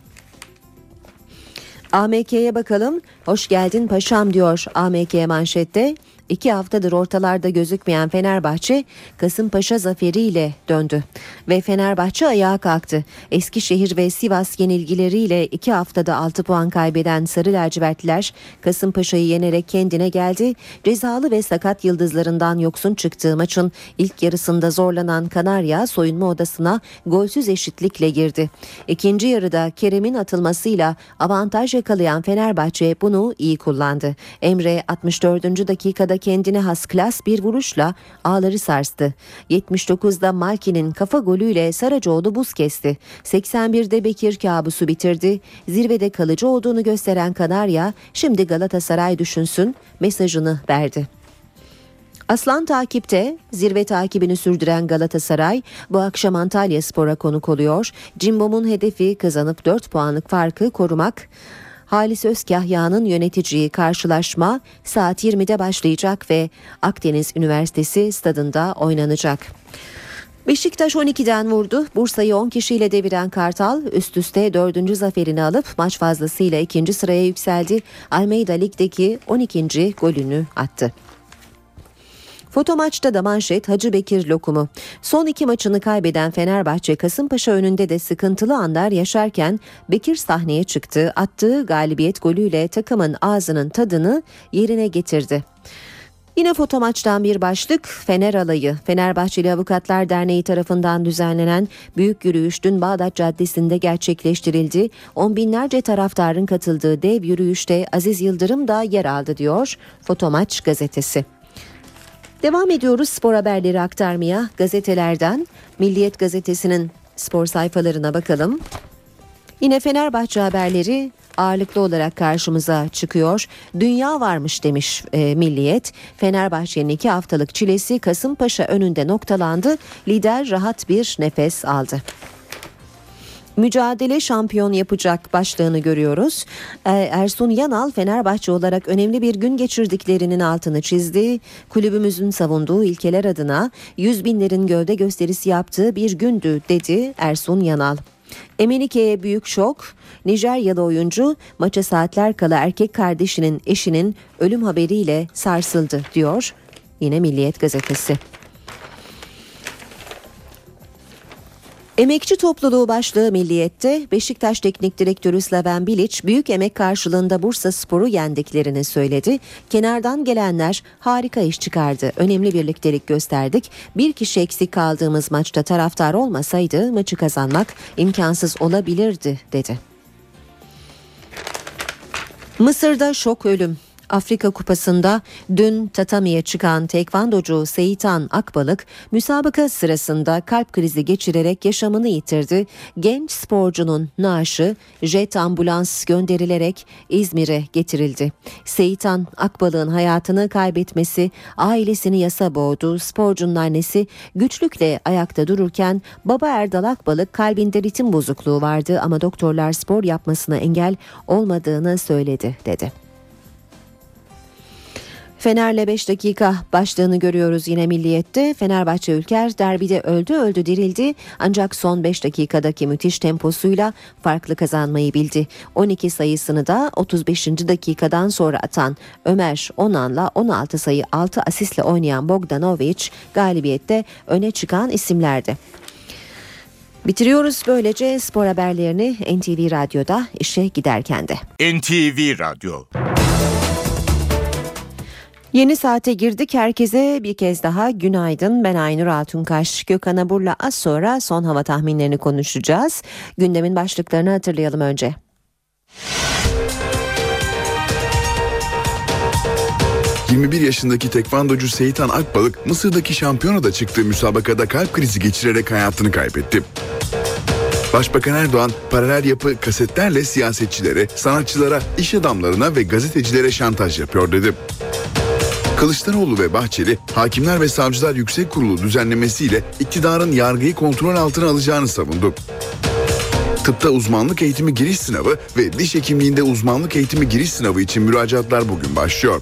AMK'ye bakalım. Hoş geldin paşam diyor AMK manşette. İki haftadır ortalarda gözükmeyen Fenerbahçe Kasımpaşa zaferiyle döndü ve Fenerbahçe ayağa kalktı. Eskişehir ve Sivas yenilgileriyle iki haftada 6 puan kaybeden Sarı Lacivertliler Kasımpaşa'yı yenerek kendine geldi. Cezalı ve sakat yıldızlarından yoksun çıktığı maçın ilk yarısında zorlanan Kanarya soyunma odasına golsüz eşitlikle girdi. İkinci yarıda Kerem'in atılmasıyla avantaj yakalayan Fenerbahçe bunu iyi kullandı. Emre 64. dakikada kendine has klas bir vuruşla ağları sarstı. 79'da Malki'nin kafa golüyle Saracoğlu buz kesti. 81'de Bekir kabusu bitirdi. Zirvede kalıcı olduğunu gösteren Kanarya şimdi Galatasaray düşünsün mesajını verdi. Aslan takipte zirve takibini sürdüren Galatasaray bu akşam Antalya Spor'a konuk oluyor. Cimbom'un hedefi kazanıp 4 puanlık farkı korumak. Halis Özkahya'nın yöneteceği karşılaşma saat 20'de başlayacak ve Akdeniz Üniversitesi stadında oynanacak. Beşiktaş 12'den vurdu. Bursa'yı 10 kişiyle deviren Kartal üst üste 4. zaferini alıp maç fazlasıyla ikinci sıraya yükseldi. Almeida Lig'deki 12. golünü attı. Foto maçta da manşet Hacı Bekir lokumu. Son iki maçını kaybeden Fenerbahçe Kasımpaşa önünde de sıkıntılı anlar yaşarken Bekir sahneye çıktı. Attığı galibiyet golüyle takımın ağzının tadını yerine getirdi. Yine foto maçtan bir başlık Fener alayı. Fenerbahçeli Avukatlar Derneği tarafından düzenlenen büyük yürüyüş dün Bağdat Caddesi'nde gerçekleştirildi. On binlerce taraftarın katıldığı dev yürüyüşte Aziz Yıldırım da yer aldı diyor Foto Maç gazetesi. Devam ediyoruz spor haberleri aktarmaya gazetelerden. Milliyet gazetesinin spor sayfalarına bakalım. Yine Fenerbahçe haberleri ağırlıklı olarak karşımıza çıkıyor. Dünya varmış demiş e, Milliyet. Fenerbahçe'nin iki haftalık çilesi Kasımpaşa önünde noktalandı. Lider rahat bir nefes aldı mücadele şampiyon yapacak başlığını görüyoruz. Ee, Ersun Yanal Fenerbahçe olarak önemli bir gün geçirdiklerinin altını çizdi. Kulübümüzün savunduğu ilkeler adına 100 binlerin gövde gösterisi yaptığı bir gündü dedi Ersun Yanal. Emenike'ye büyük şok. Nijeryalı oyuncu maça saatler kala erkek kardeşinin eşinin ölüm haberiyle sarsıldı diyor. Yine Milliyet gazetesi. Emekçi topluluğu başlığı Milliyet'te Beşiktaş Teknik Direktörü Slaven Bilic büyük emek karşılığında Bursa Spor'u yendiklerini söyledi. Kenardan gelenler harika iş çıkardı. Önemli birliktelik gösterdik. Bir kişi eksik kaldığımız maçta taraftar olmasaydı maçı kazanmak imkansız olabilirdi dedi. Mısır'da şok ölüm. Afrika Kupası'nda dün tatamiye çıkan tekvandocu Seyitan Akbalık müsabaka sırasında kalp krizi geçirerek yaşamını yitirdi. Genç sporcunun naaşı jet ambulans gönderilerek İzmir'e getirildi. Seyitan Akbalık'ın hayatını kaybetmesi ailesini yasa boğdu. Sporcunun annesi güçlükle ayakta dururken baba Erdal Akbalık kalbinde ritim bozukluğu vardı ama doktorlar spor yapmasına engel olmadığını söyledi dedi. Fener'le 5 dakika başlığını görüyoruz yine Milliyet'te. Fenerbahçe Ülker derbide öldü öldü dirildi ancak son 5 dakikadaki müthiş temposuyla farklı kazanmayı bildi. 12 sayısını da 35. dakikadan sonra atan Ömer Onan'la 16 sayı 6 asistle oynayan Bogdanovic galibiyette öne çıkan isimlerdi. Bitiriyoruz böylece spor haberlerini NTV Radyo'da işe giderken de. NTV Radyo Yeni saate girdik. Herkese bir kez daha günaydın. Ben Aynur Altunkaş. Gökhan Abur'la az sonra son hava tahminlerini konuşacağız. Gündemin başlıklarını hatırlayalım önce. ...21 yaşındaki tekvandocu Seyitan Akbalık... ...Mısır'daki şampiyonada çıktığı müsabakada kalp krizi geçirerek hayatını kaybetti. Başbakan Erdoğan paralel yapı kasetlerle siyasetçilere, sanatçılara, iş adamlarına ve gazetecilere şantaj yapıyor dedi. Kılıçdaroğlu ve Bahçeli, Hakimler ve Savcılar Yüksek Kurulu düzenlemesiyle iktidarın yargıyı kontrol altına alacağını savundu. Tıpta uzmanlık eğitimi giriş sınavı ve diş hekimliğinde uzmanlık eğitimi giriş sınavı için müracaatlar bugün başlıyor.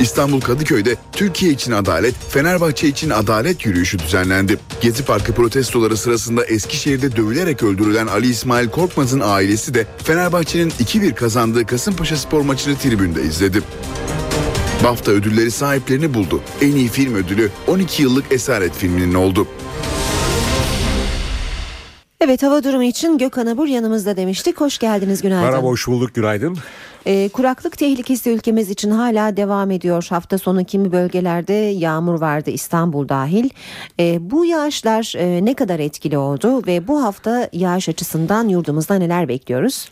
İstanbul Kadıköy'de Türkiye için adalet, Fenerbahçe için adalet yürüyüşü düzenlendi. Gezi Parkı protestoları sırasında Eskişehir'de dövülerek öldürülen Ali İsmail Korkmaz'ın ailesi de Fenerbahçe'nin 2-1 kazandığı Kasımpaşa spor maçını tribünde izledi. BAFTA ödülleri sahiplerini buldu. En iyi film ödülü 12 yıllık Esaret filminin oldu. Evet hava durumu için Gökhan Abur yanımızda demiştik. Hoş geldiniz günaydın. Merhaba hoş bulduk günaydın. Ee, kuraklık tehlikesi ülkemiz için hala devam ediyor. Hafta sonu kimi bölgelerde yağmur vardı İstanbul dahil. Ee, bu yağışlar e, ne kadar etkili oldu ve bu hafta yağış açısından yurdumuzda neler bekliyoruz?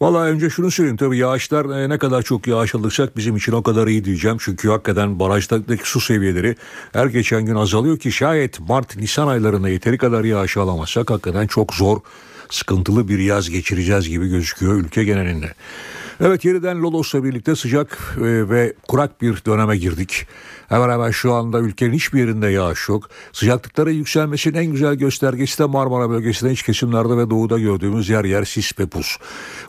Valla önce şunu söyleyeyim tabii yağışlar e, ne kadar çok yağış alırsak bizim için o kadar iyi diyeceğim. Çünkü hakikaten barajdaki su seviyeleri her geçen gün azalıyor ki şayet Mart Nisan aylarında yeteri kadar yağış alamazsak hakikaten çok zor sıkıntılı bir yaz geçireceğiz gibi gözüküyor ülke genelinde. Evet yeniden Lodos'la birlikte sıcak e, ve kurak bir döneme girdik. Hemen hemen şu anda ülkenin hiçbir yerinde yağış yok. Sıcaklıkların yükselmesinin en güzel göstergesi de Marmara bölgesinde iç kesimlerde ve doğuda gördüğümüz yer yer sis ve pus.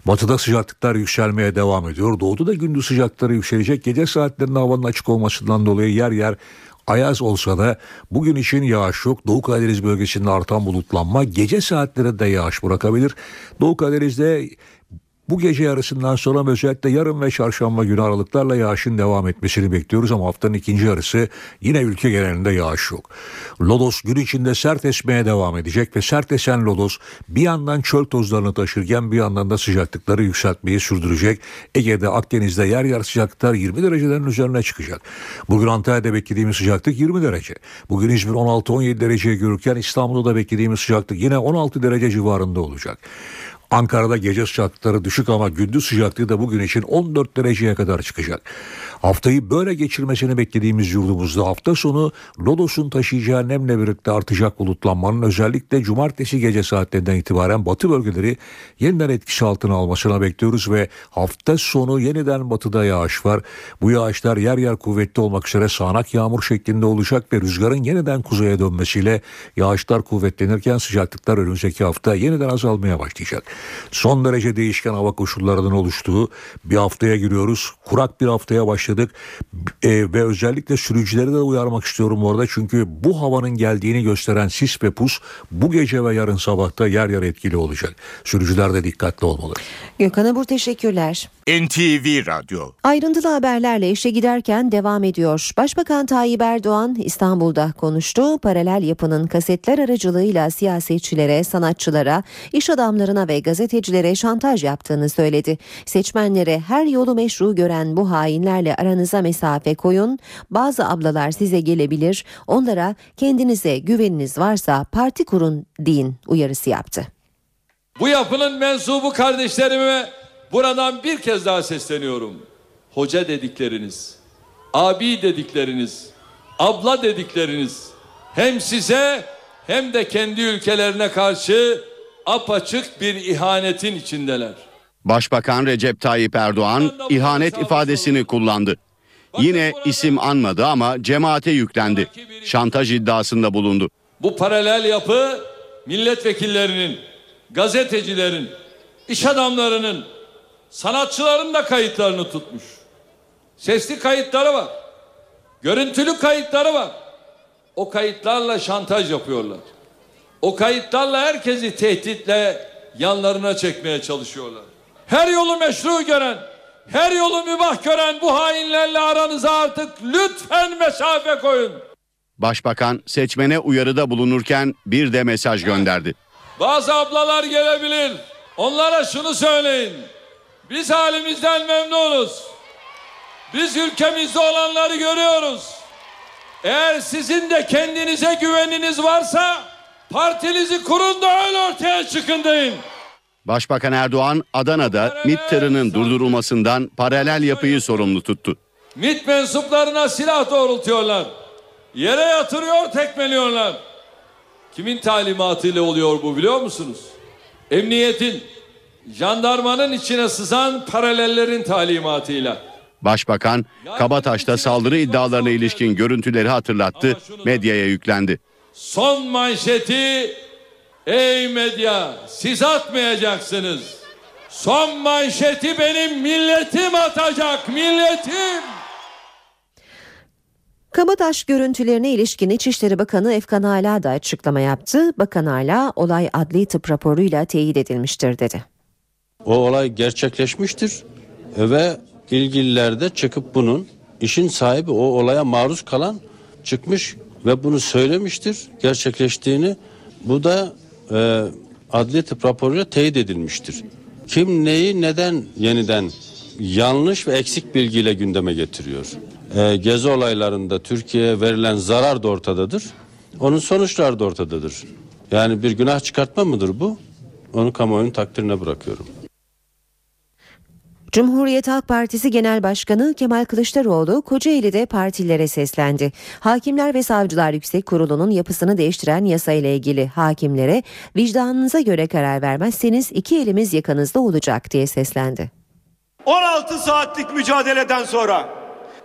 Batıda sıcaklıklar yükselmeye devam ediyor. Doğuda da gündüz sıcaklıkları yükselecek. Gece saatlerinde havanın açık olmasından dolayı yer yer Ayaz olsa da bugün için yağış yok. Doğu Karadeniz bölgesinde artan bulutlanma gece saatlerinde yağış bırakabilir. Doğu Karadeniz'de bu gece yarısından sonra özellikle yarın ve çarşamba günü aralıklarla yağışın devam etmesini bekliyoruz ama haftanın ikinci yarısı yine ülke genelinde yağış yok. Lodos gün içinde sert esmeye devam edecek ve sert esen Lodos bir yandan çöl tozlarını taşırken bir yandan da sıcaklıkları yükseltmeyi sürdürecek. Ege'de Akdeniz'de yer yer sıcaklıklar 20 derecelerin üzerine çıkacak. Bugün Antalya'da beklediğimiz sıcaklık 20 derece. Bugün İzmir 16-17 dereceye görürken İstanbul'da da beklediğimiz sıcaklık yine 16 derece civarında olacak. Ankara'da gece sıcaklıkları düşük ama gündüz sıcaklığı da bugün için 14 dereceye kadar çıkacak. Haftayı böyle geçirmesini beklediğimiz yurdumuzda hafta sonu Lodos'un taşıyacağı nemle birlikte artacak bulutlanmanın özellikle cumartesi gece saatlerinden itibaren batı bölgeleri yeniden etkisi altına almasına bekliyoruz ve hafta sonu yeniden batıda yağış var. Bu yağışlar yer yer kuvvetli olmak üzere sağanak yağmur şeklinde olacak ve rüzgarın yeniden kuzeye dönmesiyle yağışlar kuvvetlenirken sıcaklıklar önümüzdeki hafta yeniden azalmaya başlayacak. Son derece değişken hava koşullarının oluştuğu bir haftaya giriyoruz. Kurak bir haftaya başladık. E, ve özellikle sürücüleri de uyarmak istiyorum orada. Çünkü bu havanın geldiğini gösteren sis ve pus bu gece ve yarın sabahta yer yer etkili olacak. Sürücüler de dikkatli olmalı. Gökhan Abur teşekkürler. NTV Radyo Ayrıntılı haberlerle işe giderken devam ediyor. Başbakan Tayyip Erdoğan İstanbul'da konuştu. Paralel yapının kasetler aracılığıyla siyasetçilere, sanatçılara, iş adamlarına ve gazetecilere şantaj yaptığını söyledi. Seçmenlere her yolu meşru gören bu hainlerle aranıza mesafe koyun. Bazı ablalar size gelebilir. Onlara kendinize güveniniz varsa parti kurun deyin uyarısı yaptı. Bu yapının mensubu kardeşlerime buradan bir kez daha sesleniyorum. Hoca dedikleriniz, abi dedikleriniz, abla dedikleriniz hem size hem de kendi ülkelerine karşı apaçık bir ihanetin içindeler. Başbakan Recep Tayyip Erdoğan ihanet ifadesini kullandı. Yine isim anmadı ama cemaate yüklendi. Şantaj iddiasında bulundu. Bu paralel yapı milletvekillerinin, gazetecilerin, iş adamlarının, sanatçıların da kayıtlarını tutmuş. Sesli kayıtları var. Görüntülü kayıtları var. O kayıtlarla şantaj yapıyorlar. O kayıtlarla herkesi tehditle yanlarına çekmeye çalışıyorlar. Her yolu meşru gören, her yolu mübah gören bu hainlerle aranıza artık lütfen mesafe koyun. Başbakan seçmene uyarıda bulunurken bir de mesaj gönderdi. Bazı ablalar gelebilir. Onlara şunu söyleyin. Biz halimizden memnunuz. Biz ülkemizde olanları görüyoruz. Eğer sizin de kendinize güveniniz varsa partinizi kurun da öyle ortaya çıkın deyin. Başbakan Erdoğan Adana'da MİT tırının durdurulmasından paralel yapıyı sorumlu tuttu. MİT mensuplarına silah doğrultuyorlar. Yere yatırıyor, tekmeliyorlar. Kimin talimatıyla oluyor bu biliyor musunuz? Emniyetin, jandarmanın içine sızan paralellerin talimatıyla. Başbakan Kabataş'ta saldırı iddialarına ilişkin görüntüleri hatırlattı, medyaya yüklendi. Son manşeti ey medya siz atmayacaksınız. Son manşeti benim milletim atacak milletim. Kabataş görüntülerine ilişkin İçişleri Bakanı Efkan Ala da açıklama yaptı. Bakan Ala olay adli tıp raporuyla teyit edilmiştir dedi. O olay gerçekleşmiştir ve ilgililer de çıkıp bunun işin sahibi o olaya maruz kalan çıkmış ve bunu söylemiştir gerçekleştiğini. Bu da e, adli tıp raporuyla teyit edilmiştir. Kim neyi neden yeniden yanlış ve eksik bilgiyle gündeme getiriyor? E, gezi olaylarında Türkiye'ye verilen zarar da ortadadır. Onun sonuçları da ortadadır. Yani bir günah çıkartma mıdır bu? Onu kamuoyunun takdirine bırakıyorum. Cumhuriyet Halk Partisi Genel Başkanı Kemal Kılıçdaroğlu Kocaeli'de partilere seslendi. Hakimler ve Savcılar Yüksek Kurulu'nun yapısını değiştiren yasa ile ilgili hakimlere vicdanınıza göre karar vermezseniz iki elimiz yakanızda olacak diye seslendi. 16 saatlik mücadeleden sonra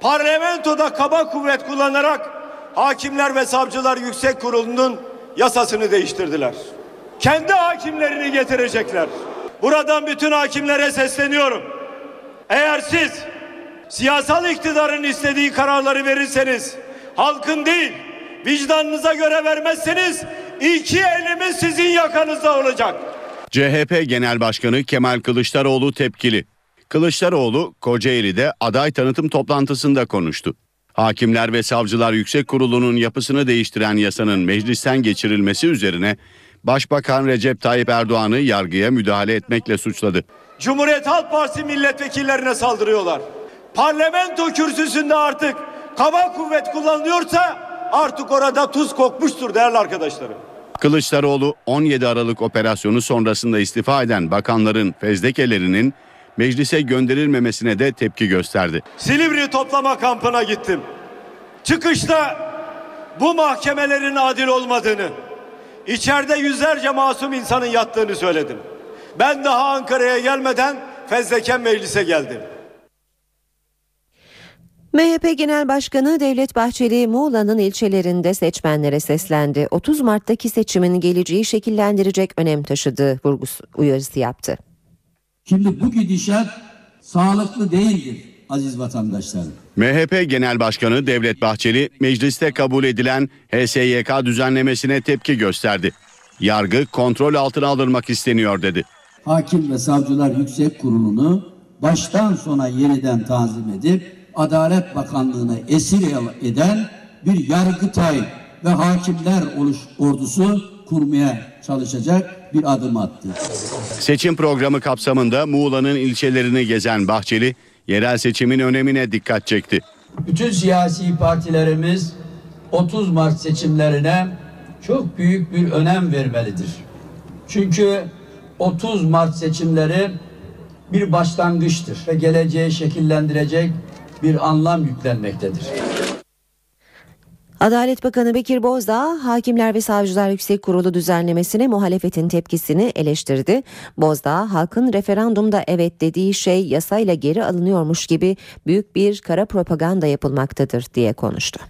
parlamentoda kaba kuvvet kullanarak Hakimler ve Savcılar Yüksek Kurulu'nun yasasını değiştirdiler. Kendi hakimlerini getirecekler. Buradan bütün hakimlere sesleniyorum. Eğer siz siyasal iktidarın istediği kararları verirseniz, halkın değil, vicdanınıza göre vermezseniz iki elimiz sizin yakanızda olacak. CHP Genel Başkanı Kemal Kılıçdaroğlu tepkili. Kılıçdaroğlu Kocaeli'de aday tanıtım toplantısında konuştu. Hakimler ve Savcılar Yüksek Kurulu'nun yapısını değiştiren yasanın meclisten geçirilmesi üzerine Başbakan Recep Tayyip Erdoğan'ı yargıya müdahale etmekle suçladı. Cumhuriyet Halk Partisi milletvekillerine saldırıyorlar. Parlamento kürsüsünde artık kaba kuvvet kullanılıyorsa artık orada tuz kokmuştur değerli arkadaşlarım. Kılıçdaroğlu 17 Aralık operasyonu sonrasında istifa eden bakanların fezlekelerinin meclise gönderilmemesine de tepki gösterdi. Silivri toplama kampına gittim. Çıkışta bu mahkemelerin adil olmadığını, içeride yüzlerce masum insanın yattığını söyledim. Ben daha Ankara'ya gelmeden fezleken meclise geldim. MHP Genel Başkanı Devlet Bahçeli Muğla'nın ilçelerinde seçmenlere seslendi. 30 Mart'taki seçimin geleceği şekillendirecek önem taşıdığı vurgusu uyarısı yaptı. Şimdi bu gidişat sağlıklı değildir aziz vatandaşlarım. MHP Genel Başkanı Devlet Bahçeli mecliste kabul edilen HSYK düzenlemesine tepki gösterdi. Yargı kontrol altına alınmak isteniyor dedi. Hakim ve Savcılar Yüksek Kurulu'nu baştan sona yeniden tanzim edip Adalet Bakanlığı'na esir eden bir yargıtay ve hakimler oluş ordusu kurmaya çalışacak bir adım attı. Seçim programı kapsamında Muğla'nın ilçelerini gezen Bahçeli, yerel seçimin önemine dikkat çekti. Bütün siyasi partilerimiz 30 Mart seçimlerine çok büyük bir önem vermelidir. Çünkü 30 Mart seçimleri bir başlangıçtır ve geleceği şekillendirecek bir anlam yüklenmektedir. Adalet Bakanı Bekir Bozdağ, Hakimler ve Savcılar Yüksek Kurulu düzenlemesine muhalefetin tepkisini eleştirdi. Bozdağ, halkın referandumda evet dediği şey yasayla geri alınıyormuş gibi büyük bir kara propaganda yapılmaktadır diye konuştu.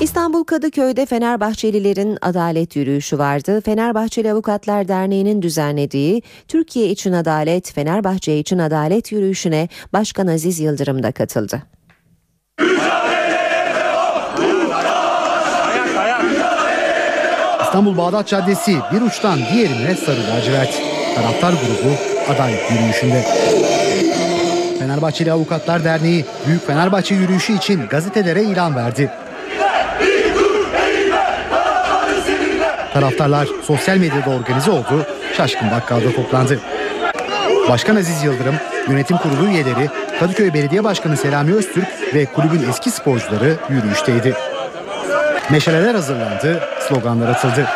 İstanbul Kadıköy'de Fenerbahçelilerin adalet yürüyüşü vardı. Fenerbahçeli Avukatlar Derneği'nin düzenlediği Türkiye için Adalet, Fenerbahçe için Adalet yürüyüşüne Başkan Aziz Yıldırım da katıldı. İstanbul Bağdat Caddesi bir uçtan diğerine sarı lacivert. Taraftar grubu adalet yürüyüşünde. Fenerbahçeli Avukatlar Derneği Büyük Fenerbahçe yürüyüşü için gazetelere ilan verdi. Taraftarlar sosyal medyada organize oldu, Şaşkın Bakkal'da toplandı. Başkan Aziz Yıldırım, yönetim kurulu üyeleri, Kadıköy Belediye Başkanı Selami Öztürk ve kulübün eski sporcuları yürüyüşteydi. Meşaleler hazırlandı, sloganlar atıldı.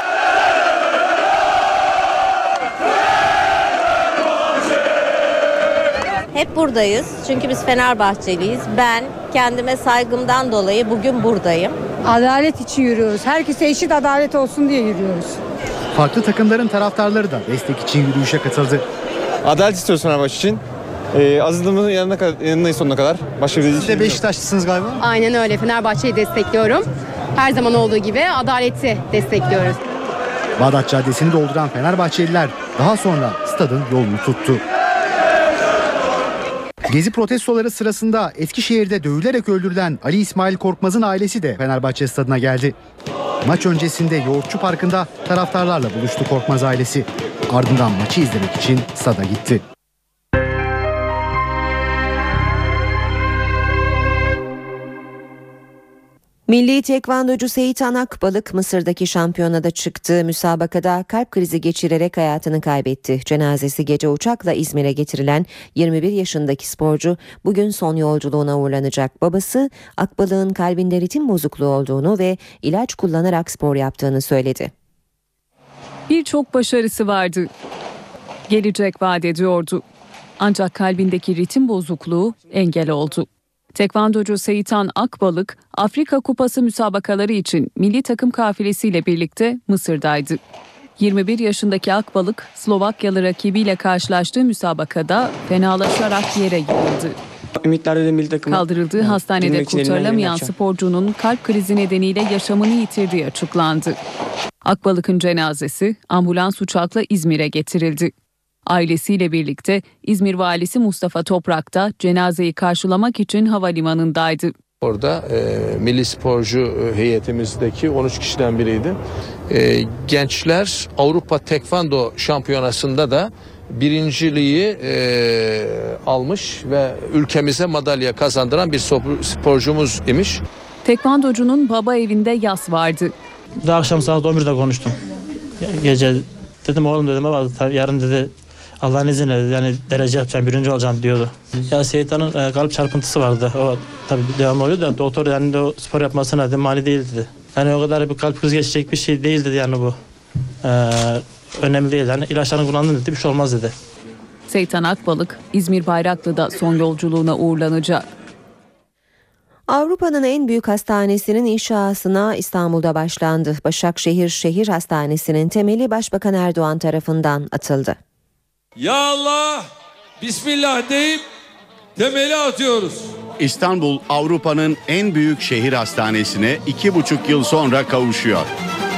Hep buradayız çünkü biz Fenerbahçeliyiz. Ben kendime saygımdan dolayı bugün buradayım. Adalet için yürüyoruz. Herkese eşit adalet olsun diye yürüyoruz. Farklı takımların taraftarları da destek için yürüyüşe katıldı. Adalet istiyoruz Fenerbahçe için. Ee, azınlığımızın yanına, kadar- yanındayız sonuna kadar. Başka bir Siz de Beşiktaşlısınız galiba. Aynen öyle. Fenerbahçe'yi destekliyorum. Her zaman olduğu gibi adaleti destekliyoruz. Bağdat Caddesi'ni dolduran Fenerbahçeliler daha sonra stadın yolunu tuttu. Gezi protestoları sırasında Eskişehir'de dövülerek öldürülen Ali İsmail Korkmaz'ın ailesi de Fenerbahçe stadına geldi. Maç öncesinde Yoğurtçu Parkı'nda taraftarlarla buluştu Korkmaz ailesi. Ardından maçı izlemek için stada gitti. Milli tekvandocu Seyitan Akbalık Mısır'daki şampiyonada çıktığı müsabakada kalp krizi geçirerek hayatını kaybetti. Cenazesi gece uçakla İzmir'e getirilen 21 yaşındaki sporcu bugün son yolculuğuna uğurlanacak. Babası Akbalık'ın kalbinde ritim bozukluğu olduğunu ve ilaç kullanarak spor yaptığını söyledi. Birçok başarısı vardı. Gelecek vaat ediyordu. Ancak kalbindeki ritim bozukluğu engel oldu. Tekvandocu Seyitan Akbalık, Afrika Kupası müsabakaları için milli takım kafilesiyle birlikte Mısır'daydı. 21 yaşındaki Akbalık Slovakyalı rakibiyle karşılaştığı müsabakada fenalaşarak yere yığıldı. Ümitler milli takımı. Kaldırıldığı hastanede kurtarılamayan sporcunun kalp krizi nedeniyle yaşamını yitirdiği açıklandı. Akbalık'ın cenazesi ambulans uçakla İzmir'e getirildi. Ailesiyle birlikte İzmir valisi Mustafa Toprak da cenazeyi karşılamak için havalimanındaydı. Orada e, milli sporcu e, heyetimizdeki 13 kişiden biriydi. E, gençler Avrupa Tekvando Şampiyonası'nda da birinciliği e, almış ve ülkemize madalya kazandıran bir sporcumuz imiş. Tekvandocunun baba evinde yas vardı. Daha akşam saat 11'de konuştum. Ge- Gece dedim oğlum dedim baba yarın dedi Allah'ın izniyle yani derece yapacağım birinci olacağım diyordu. Ya Seyithan'ın e, kalp çarpıntısı vardı. O tabii devamlı oluyor da doktor yani de o spor yapmasına dedi mani değil dedi. Yani o kadar bir kalp krizi geçecek bir şey değil dedi yani bu. Ee, önemli değil. Yani ilaçlarını kullandın dedi bir şey olmaz dedi. Seytan Akbalık İzmir Bayraklı'da son yolculuğuna uğurlanacak. Avrupa'nın en büyük hastanesinin inşasına İstanbul'da başlandı. Başakşehir Şehir Hastanesi'nin temeli Başbakan Erdoğan tarafından atıldı. Ya Allah Bismillah deyip temeli atıyoruz. İstanbul Avrupa'nın en büyük şehir hastanesine iki buçuk yıl sonra kavuşuyor.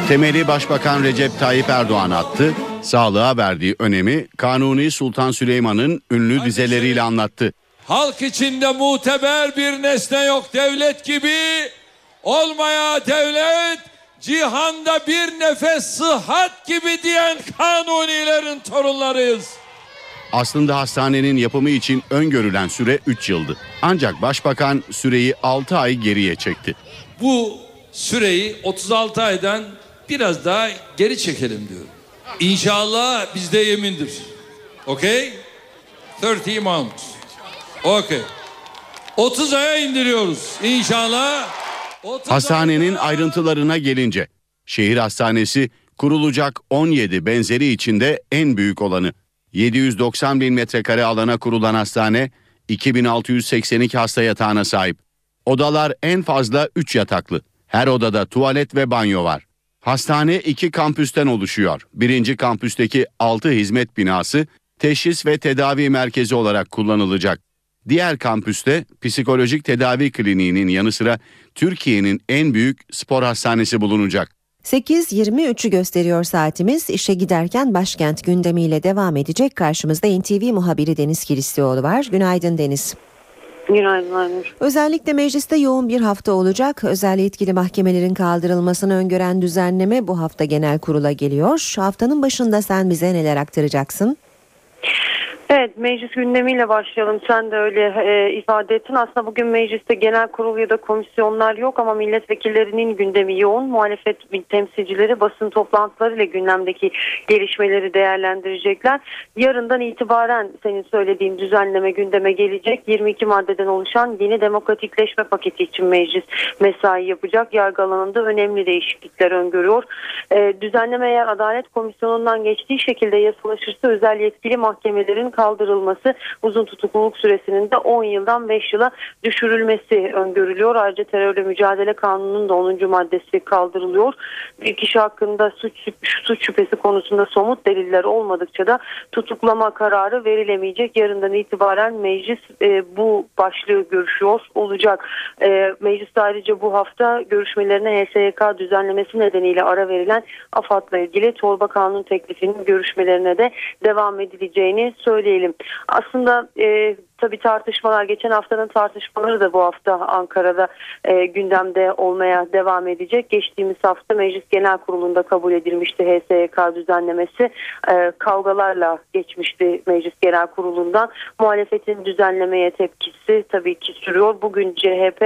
Temeli Başbakan Recep Tayyip Erdoğan attı. Sağlığa verdiği önemi Kanuni Sultan Süleyman'ın ünlü dizeleriyle anlattı. Halk içinde muteber bir nesne yok devlet gibi. Olmaya devlet cihanda bir nefes sıhhat gibi diyen kanunilerin torunlarıyız. Aslında hastanenin yapımı için öngörülen süre 3 yıldı. Ancak Başbakan süreyi 6 ay geriye çekti. Bu süreyi 36 aydan biraz daha geri çekelim diyorum. İnşallah bizde yemindir. Okey? 30 months. Okey. 30 aya indiriyoruz. İnşallah. 30 Hastanenin ayrıntılarına gelince şehir hastanesi kurulacak 17 benzeri içinde en büyük olanı. 790 bin metrekare alana kurulan hastane 2682 hasta yatağına sahip. Odalar en fazla 3 yataklı. Her odada tuvalet ve banyo var. Hastane iki kampüsten oluşuyor. Birinci kampüsteki 6 hizmet binası teşhis ve tedavi merkezi olarak kullanılacak. Diğer kampüste psikolojik tedavi kliniğinin yanı sıra Türkiye'nin en büyük spor hastanesi bulunacak. 8.23'ü gösteriyor saatimiz. İşe giderken başkent gündemiyle devam edecek. Karşımızda NTV muhabiri Deniz Kilislioğlu var. Günaydın Deniz. Günaydın. Özellikle mecliste yoğun bir hafta olacak. Özel yetkili mahkemelerin kaldırılmasını öngören düzenleme bu hafta genel kurula geliyor. Haftanın başında sen bize neler aktaracaksın? Evet meclis gündemiyle başlayalım. Sen de öyle e, ifade ettin. Aslında bugün mecliste genel kurul ya da komisyonlar yok ama milletvekillerinin gündemi yoğun. Muhalefet temsilcileri basın toplantılarıyla gündemdeki gelişmeleri değerlendirecekler. Yarından itibaren senin söylediğin düzenleme gündeme gelecek. 22 maddeden oluşan yeni demokratikleşme paketi için meclis mesai yapacak. Yargı alanında önemli değişiklikler öngörüyor. E, düzenleme eğer Adalet Komisyonu'ndan geçtiği şekilde yasalaşırsa özel yetkili mahkemelerin kaldırılması uzun tutukluluk süresinin de 10 yıldan 5 yıla düşürülmesi öngörülüyor. Ayrıca terörle mücadele kanununun da 10. maddesi kaldırılıyor. Bir kişi hakkında suç, suç şüphesi konusunda somut deliller olmadıkça da tutuklama kararı verilemeyecek. Yarından itibaren meclis e, bu başlığı görüşüyor olacak. E, meclis ayrıca bu hafta görüşmelerine HSYK düzenlemesi nedeniyle ara verilen AFAD'la ilgili torba kanun teklifinin görüşmelerine de devam edileceğini söyleyelim. Aslında e, tabii tartışmalar geçen haftanın tartışmaları da bu hafta Ankara'da e, gündemde olmaya devam edecek. Geçtiğimiz hafta Meclis Genel Kurulu'nda kabul edilmişti HSYK düzenlemesi. E, kavgalarla geçmişti Meclis Genel Kurulu'ndan. Muhalefetin düzenlemeye tepkisi tabii ki sürüyor. Bugün CHP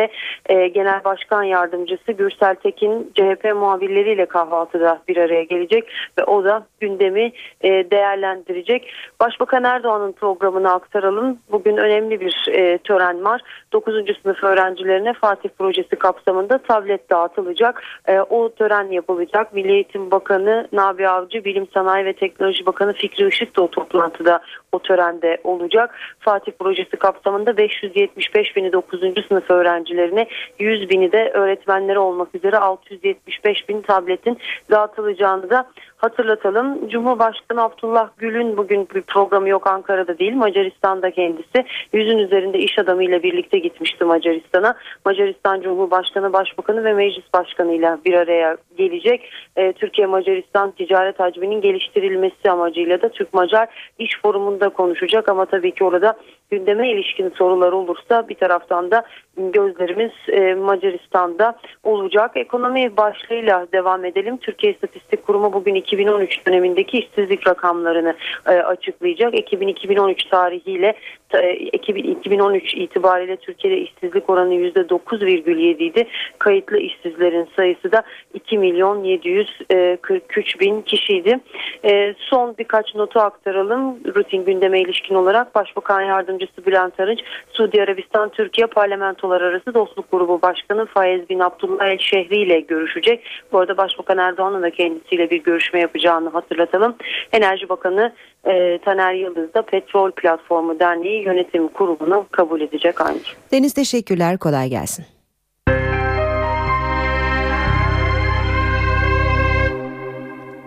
e, Genel Başkan Yardımcısı Gürsel Tekin CHP muhabirleriyle kahvaltıda bir araya gelecek ve o da gündemi e, değerlendirecek. Başbakan Erdoğan'ın programını aktaralım. Bugün önemli bir e, tören var. 9. sınıf öğrencilerine Fatih Projesi kapsamında tablet dağıtılacak. E, o tören yapılacak. Milli Eğitim Bakanı Nabi Avcı, Bilim Sanayi ve Teknoloji Bakanı Fikri Işık da o toplantıda o törende olacak. Fatih projesi kapsamında 575 bini 9. sınıf öğrencilerine 100 bini de öğretmenleri olmak üzere 675 bin tabletin dağıtılacağını da hatırlatalım. Cumhurbaşkanı Abdullah Gül'ün bugün bir programı yok Ankara'da değil Macaristan'da kendisi. Yüzün üzerinde iş adamıyla birlikte gitmişti Macaristan'a. Macaristan Cumhurbaşkanı, Başbakanı ve Meclis Başkanı ile bir araya gelecek. Ee, Türkiye-Macaristan ticaret hacminin geliştirilmesi amacıyla da Türk-Macar iş forumunda konuşacak ama tabii ki orada gündeme ilişkin sorular olursa bir taraftan da gözlerimiz e, Macaristan'da olacak. Ekonomi başlığıyla devam edelim. Türkiye İstatistik Kurumu bugün 2013 dönemindeki işsizlik rakamlarını e, açıklayacak. 2000-2013 tarihiyle e, 2013 itibariyle Türkiye'de işsizlik oranı %9,7 idi. Kayıtlı işsizlerin sayısı da 2 milyon 743 bin kişiydi. E, son birkaç notu aktaralım. Rutin gündeme ilişkin olarak Başbakan Yardımcısı Bülent Arınç, Suudi Arabistan Türkiye Parlamentolar Arası Dostluk Grubu Başkanı Faiz bin Abdullah El Şehri ile görüşecek. Bu arada Başbakan Erdoğan'ın da kendisiyle bir görüşme yapacağını hatırlatalım. Enerji Bakanı e, Taner Yıldız da Petrol Platformu Derneği Yönetim Kurulu'nu kabul edecek aynı. Deniz teşekkürler kolay gelsin.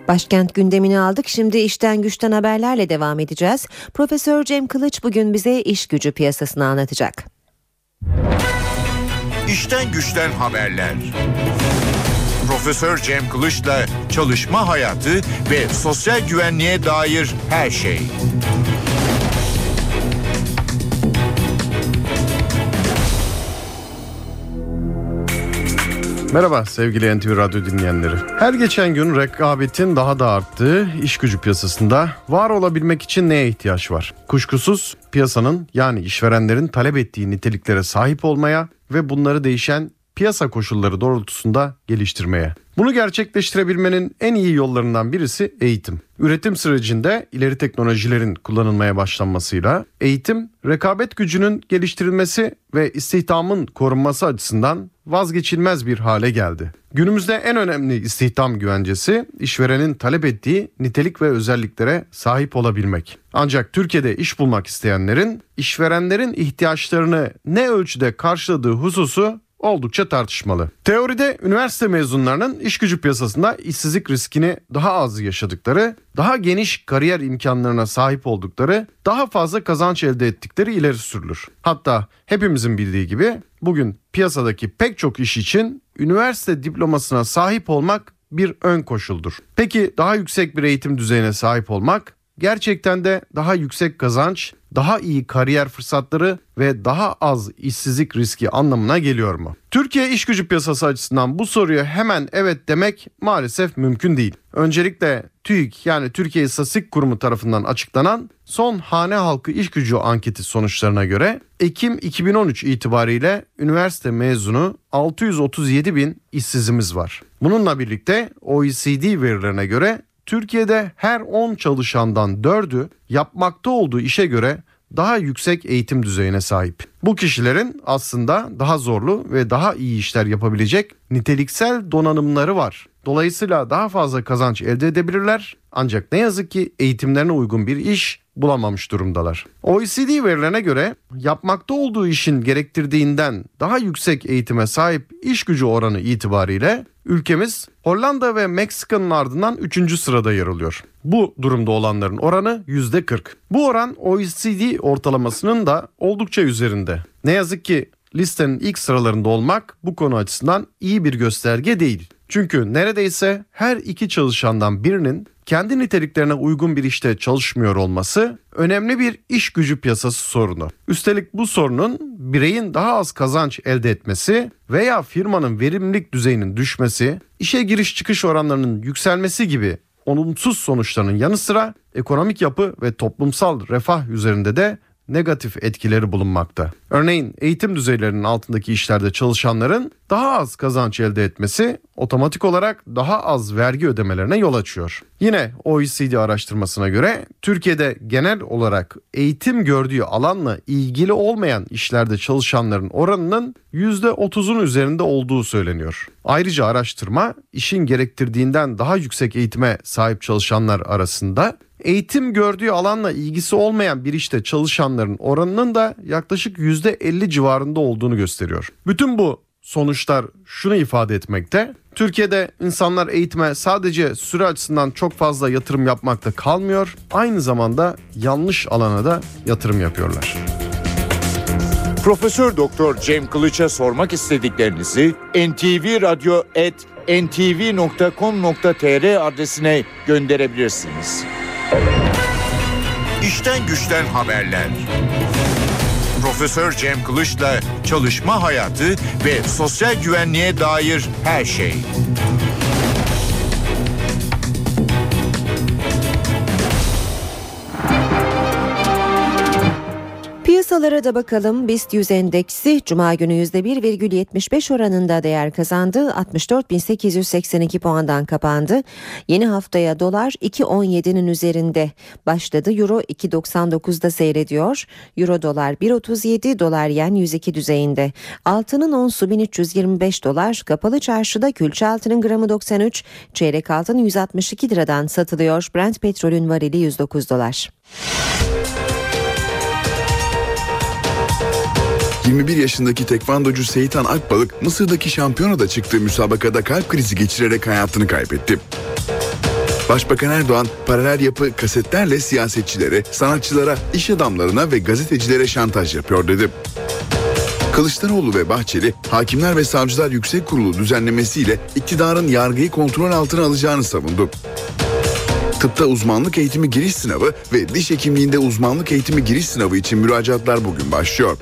Başkent gündemini aldık. Şimdi işten güçten haberlerle devam edeceğiz. Profesör Cem Kılıç bugün bize iş gücü piyasasını anlatacak. İşten güçten haberler. Profesör Cem Kılıç'la çalışma hayatı ve sosyal güvenliğe dair her şey. Merhaba sevgili NTV Radyo dinleyenleri. Her geçen gün rekabetin daha da arttığı iş gücü piyasasında var olabilmek için neye ihtiyaç var? Kuşkusuz piyasanın yani işverenlerin talep ettiği niteliklere sahip olmaya ve bunları değişen piyasa koşulları doğrultusunda geliştirmeye. Bunu gerçekleştirebilmenin en iyi yollarından birisi eğitim. Üretim sürecinde ileri teknolojilerin kullanılmaya başlanmasıyla eğitim, rekabet gücünün geliştirilmesi ve istihdamın korunması açısından vazgeçilmez bir hale geldi. Günümüzde en önemli istihdam güvencesi işverenin talep ettiği nitelik ve özelliklere sahip olabilmek. Ancak Türkiye'de iş bulmak isteyenlerin işverenlerin ihtiyaçlarını ne ölçüde karşıladığı hususu oldukça tartışmalı. Teoride üniversite mezunlarının iş gücü piyasasında işsizlik riskini daha az yaşadıkları, daha geniş kariyer imkanlarına sahip oldukları, daha fazla kazanç elde ettikleri ileri sürülür. Hatta hepimizin bildiği gibi bugün piyasadaki pek çok iş için üniversite diplomasına sahip olmak bir ön koşuldur. Peki daha yüksek bir eğitim düzeyine sahip olmak gerçekten de daha yüksek kazanç, daha iyi kariyer fırsatları ve daha az işsizlik riski anlamına geliyor mu? Türkiye iş gücü piyasası açısından bu soruya hemen evet demek maalesef mümkün değil. Öncelikle TÜİK yani Türkiye İstatistik Kurumu tarafından açıklanan son hane halkı iş gücü anketi sonuçlarına göre Ekim 2013 itibariyle üniversite mezunu 637 bin işsizimiz var. Bununla birlikte OECD verilerine göre Türkiye'de her 10 çalışandan 4'ü yapmakta olduğu işe göre daha yüksek eğitim düzeyine sahip. Bu kişilerin aslında daha zorlu ve daha iyi işler yapabilecek niteliksel donanımları var. Dolayısıyla daha fazla kazanç elde edebilirler ancak ne yazık ki eğitimlerine uygun bir iş bulamamış durumdalar. OECD verilerine göre yapmakta olduğu işin gerektirdiğinden daha yüksek eğitime sahip iş gücü oranı itibariyle ülkemiz Hollanda ve Meksika'nın ardından 3. sırada yer alıyor. Bu durumda olanların oranı %40. Bu oran OECD ortalamasının da oldukça üzerinde. Ne yazık ki listenin ilk sıralarında olmak bu konu açısından iyi bir gösterge değil. Çünkü neredeyse her iki çalışandan birinin kendi niteliklerine uygun bir işte çalışmıyor olması önemli bir iş gücü piyasası sorunu. Üstelik bu sorunun bireyin daha az kazanç elde etmesi veya firmanın verimlilik düzeyinin düşmesi, işe giriş çıkış oranlarının yükselmesi gibi olumsuz sonuçlarının yanı sıra ekonomik yapı ve toplumsal refah üzerinde de negatif etkileri bulunmakta. Örneğin eğitim düzeylerinin altındaki işlerde çalışanların daha az kazanç elde etmesi otomatik olarak daha az vergi ödemelerine yol açıyor. Yine OECD araştırmasına göre Türkiye'de genel olarak eğitim gördüğü alanla ilgili olmayan işlerde çalışanların oranının %30'un üzerinde olduğu söyleniyor. Ayrıca araştırma işin gerektirdiğinden daha yüksek eğitime sahip çalışanlar arasında eğitim gördüğü alanla ilgisi olmayan bir işte çalışanların oranının da yaklaşık %50 civarında olduğunu gösteriyor. Bütün bu sonuçlar şunu ifade etmekte. Türkiye'de insanlar eğitime sadece süre açısından çok fazla yatırım yapmakta kalmıyor. Aynı zamanda yanlış alana da yatırım yapıyorlar. Profesör Doktor Cem Kılıç'a sormak istediklerinizi ntvradio.ntv.com.tr adresine gönderebilirsiniz. İşten güçten haberler. Profesör Cem Kılıç'la çalışma hayatı ve sosyal güvenliğe dair her şey. Piyasalara da bakalım. BIST 100 endeksi Cuma günü %1,75 oranında değer kazandı. 64.882 puandan kapandı. Yeni haftaya dolar 2.17'nin üzerinde başladı. Euro 2.99'da seyrediyor. Euro dolar 1.37, dolar yen 102 düzeyinde. Altının onsu 1325 dolar. Kapalı çarşıda külçe altının gramı 93, çeyrek altın 162 liradan satılıyor. Brent petrolün varili 109 dolar. 21 yaşındaki tekvandocu Seyitan Akbalık Mısır'daki şampiyonada çıktığı müsabakada kalp krizi geçirerek hayatını kaybetti. Başbakan Erdoğan paralel yapı kasetlerle siyasetçilere, sanatçılara, iş adamlarına ve gazetecilere şantaj yapıyor dedi. Kılıçdaroğlu ve Bahçeli, Hakimler ve Savcılar Yüksek Kurulu düzenlemesiyle iktidarın yargıyı kontrol altına alacağını savundu. Tıpta uzmanlık eğitimi giriş sınavı ve diş hekimliğinde uzmanlık eğitimi giriş sınavı için müracaatlar bugün başlıyor.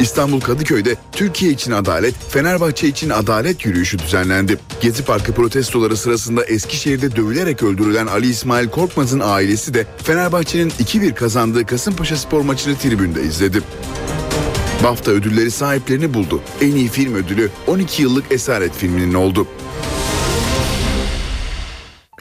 İstanbul Kadıköy'de Türkiye için adalet, Fenerbahçe için adalet yürüyüşü düzenlendi. Gezi Parkı protestoları sırasında Eskişehir'de dövülerek öldürülen Ali İsmail Korkmaz'ın ailesi de Fenerbahçe'nin 2-1 kazandığı Kasımpaşa spor maçını tribünde izledi. BAFTA ödülleri sahiplerini buldu. En iyi film ödülü 12 yıllık Esaret filminin oldu.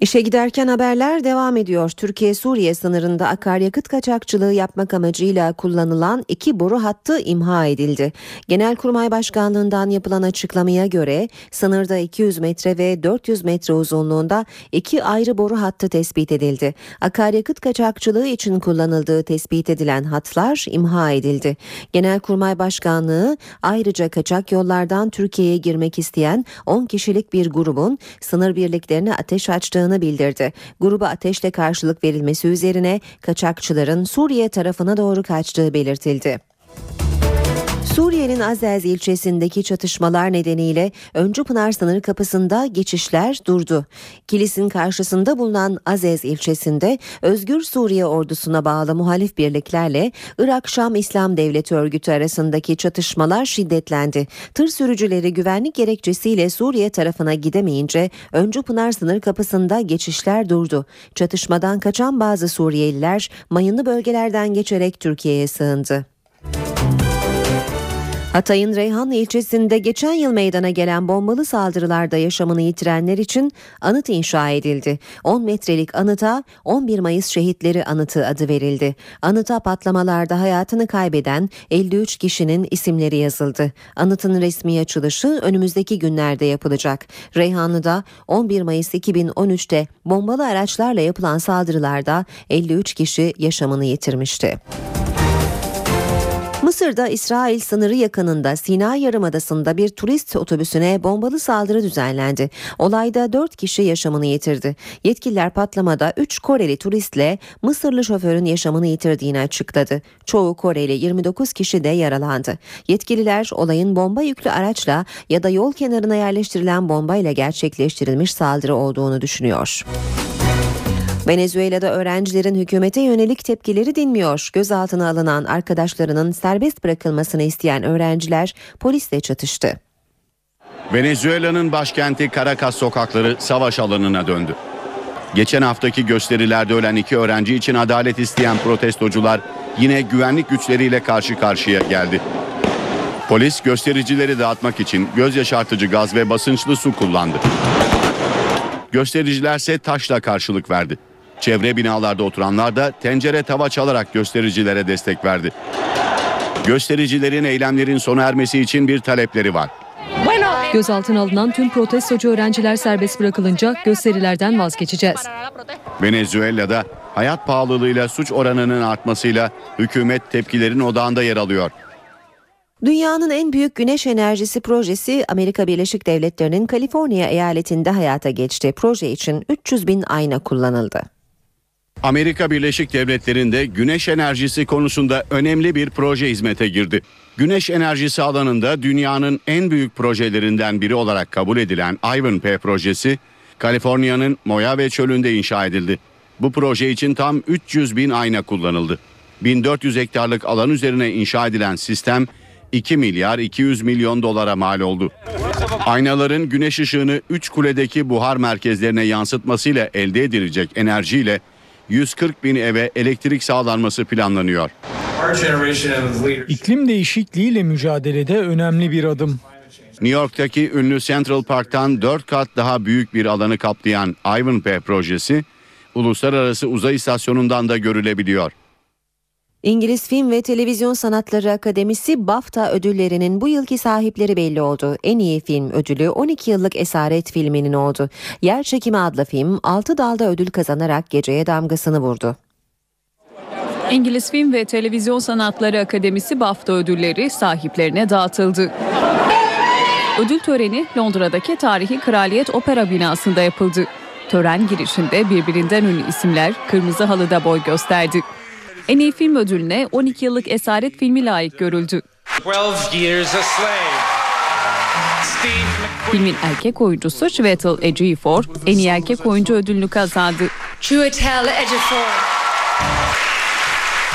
İşe giderken haberler devam ediyor. Türkiye-Suriye sınırında akaryakıt kaçakçılığı yapmak amacıyla kullanılan iki boru hattı imha edildi. Genelkurmay Başkanlığından yapılan açıklamaya göre sınırda 200 metre ve 400 metre uzunluğunda iki ayrı boru hattı tespit edildi. Akaryakıt kaçakçılığı için kullanıldığı tespit edilen hatlar imha edildi. Genelkurmay Başkanlığı ayrıca kaçak yollardan Türkiye'ye girmek isteyen 10 kişilik bir grubun sınır birliklerine ateş açtığını bildirdi. Gruba ateşle karşılık verilmesi üzerine kaçakçıların Suriye tarafına doğru kaçtığı belirtildi. Suriye'nin Azez ilçesindeki çatışmalar nedeniyle Öncü Pınar sınır kapısında geçişler durdu. Kilis'in karşısında bulunan Azez ilçesinde Özgür Suriye ordusuna bağlı muhalif birliklerle Irak Şam İslam Devleti örgütü arasındaki çatışmalar şiddetlendi. Tır sürücüleri güvenlik gerekçesiyle Suriye tarafına gidemeyince Öncü Pınar sınır kapısında geçişler durdu. Çatışmadan kaçan bazı Suriyeliler mayınlı bölgelerden geçerek Türkiye'ye sığındı. Hatay'ın Reyhanlı ilçesinde geçen yıl meydana gelen bombalı saldırılarda yaşamını yitirenler için anıt inşa edildi. 10 metrelik anıta 11 Mayıs Şehitleri Anıtı adı verildi. Anıta patlamalarda hayatını kaybeden 53 kişinin isimleri yazıldı. Anıtın resmi açılışı önümüzdeki günlerde yapılacak. Reyhanlı'da 11 Mayıs 2013'te bombalı araçlarla yapılan saldırılarda 53 kişi yaşamını yitirmişti. Mısır'da İsrail sınırı yakınında Sina Yarımadası'nda bir turist otobüsüne bombalı saldırı düzenlendi. Olayda 4 kişi yaşamını yitirdi. Yetkililer patlamada 3 Koreli turistle Mısırlı şoförün yaşamını yitirdiğini açıkladı. Çoğu Koreli 29 kişi de yaralandı. Yetkililer olayın bomba yüklü araçla ya da yol kenarına yerleştirilen bombayla gerçekleştirilmiş saldırı olduğunu düşünüyor. Venezuela'da öğrencilerin hükümete yönelik tepkileri dinmiyor. Gözaltına alınan arkadaşlarının serbest bırakılmasını isteyen öğrenciler polisle çatıştı. Venezuela'nın başkenti Caracas sokakları savaş alanına döndü. Geçen haftaki gösterilerde ölen iki öğrenci için adalet isteyen protestocular yine güvenlik güçleriyle karşı karşıya geldi. Polis göstericileri dağıtmak için göz yaşartıcı gaz ve basınçlı su kullandı. Göstericilerse taşla karşılık verdi. Çevre binalarda oturanlar da tencere tava çalarak göstericilere destek verdi. Göstericilerin eylemlerin sona ermesi için bir talepleri var. Gözaltına alınan tüm protestocu öğrenciler serbest bırakılınca gösterilerden vazgeçeceğiz. Venezuela'da hayat pahalılığıyla suç oranının artmasıyla hükümet tepkilerin odağında yer alıyor. Dünyanın en büyük güneş enerjisi projesi Amerika Birleşik Devletleri'nin Kaliforniya eyaletinde hayata geçti. Proje için 300 bin ayna kullanıldı. Amerika Birleşik Devletleri'nde güneş enerjisi konusunda önemli bir proje hizmete girdi. Güneş enerjisi alanında dünyanın en büyük projelerinden biri olarak kabul edilen Ivan P projesi, Kaliforniya'nın Mojave çölünde inşa edildi. Bu proje için tam 300 bin ayna kullanıldı. 1400 hektarlık alan üzerine inşa edilen sistem 2 milyar 200 milyon dolara mal oldu. Aynaların güneş ışığını 3 kuledeki buhar merkezlerine yansıtmasıyla elde edilecek enerjiyle 140 bin eve elektrik sağlanması planlanıyor. İklim değişikliğiyle mücadelede önemli bir adım. New York'taki ünlü Central Park'tan 4 kat daha büyük bir alanı kaplayan Ivanpah projesi uluslararası uzay istasyonundan da görülebiliyor. İngiliz Film ve Televizyon Sanatları Akademisi BAFTA ödüllerinin bu yılki sahipleri belli oldu. En iyi film ödülü 12 yıllık Esaret filminin oldu. Yer Çekimi adlı film 6 dalda ödül kazanarak geceye damgasını vurdu. İngiliz Film ve Televizyon Sanatları Akademisi BAFTA ödülleri sahiplerine dağıtıldı. Ödül töreni Londra'daki tarihi Kraliyet Opera binasında yapıldı. Tören girişinde birbirinden ünlü isimler kırmızı halıda boy gösterdi. En iyi film ödülüne 12 yıllık Esaret filmi layık görüldü. Filmin erkek oyuncusu Chiwetel Ejiofor en iyi erkek oyuncu ödülünü kazandı. Chiwetel Ejiofor.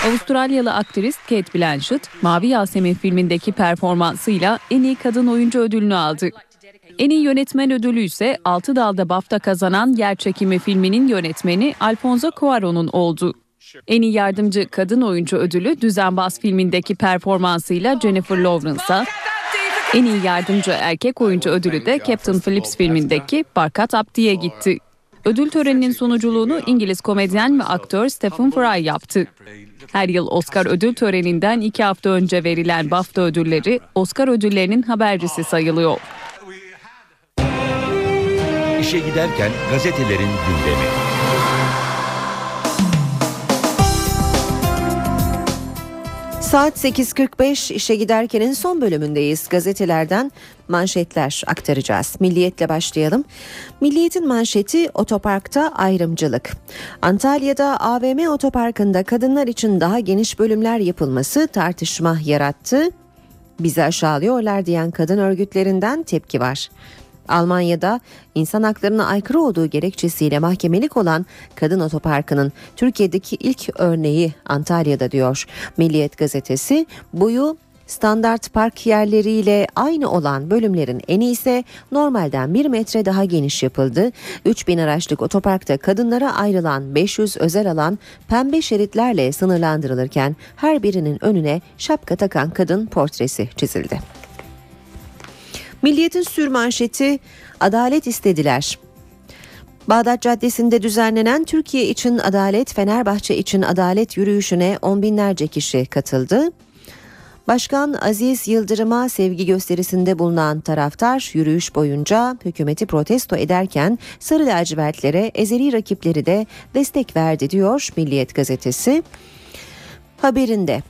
Avustralyalı aktris Kate Blanchett, Mavi Yasemin filmindeki performansıyla en iyi kadın oyuncu ödülünü aldı. En iyi yönetmen ödülü ise 6 dalda BAFTA kazanan Yer Çekimi filminin yönetmeni Alfonso Cuarón'un oldu. En iyi yardımcı kadın oyuncu ödülü Düzenbaz filmindeki performansıyla Jennifer Lawrence'a, en iyi yardımcı erkek oyuncu ödülü de Captain Phillips filmindeki Barkat Abdi'ye gitti. Ödül töreninin sunuculuğunu İngiliz komedyen ve aktör Stephen Fry yaptı. Her yıl Oscar ödül töreninden iki hafta önce verilen BAFTA ödülleri Oscar ödüllerinin habercisi sayılıyor. İşe giderken gazetelerin gündemi. Saat 8.45 işe giderkenin son bölümündeyiz. Gazetelerden manşetler aktaracağız. Milliyetle başlayalım. Milliyetin manşeti otoparkta ayrımcılık. Antalya'da AVM otoparkında kadınlar için daha geniş bölümler yapılması tartışma yarattı. Bizi aşağılıyorlar diyen kadın örgütlerinden tepki var. Almanya'da insan haklarına aykırı olduğu gerekçesiyle mahkemelik olan kadın otoparkının Türkiye'deki ilk örneği Antalya'da diyor. Milliyet gazetesi boyu standart park yerleriyle aynı olan bölümlerin en iyisi normalden 1 metre daha geniş yapıldı. 3000 araçlık otoparkta kadınlara ayrılan 500 özel alan pembe şeritlerle sınırlandırılırken her birinin önüne şapka takan kadın portresi çizildi. Milliyetin sürmanşeti adalet istediler. Bağdat Caddesi'nde düzenlenen Türkiye için adalet, Fenerbahçe için adalet yürüyüşüne on binlerce kişi katıldı. Başkan Aziz Yıldırım'a sevgi gösterisinde bulunan taraftar yürüyüş boyunca hükümeti protesto ederken sarı lacivertlere ezeli rakipleri de destek verdi diyor Milliyet gazetesi. Haberinde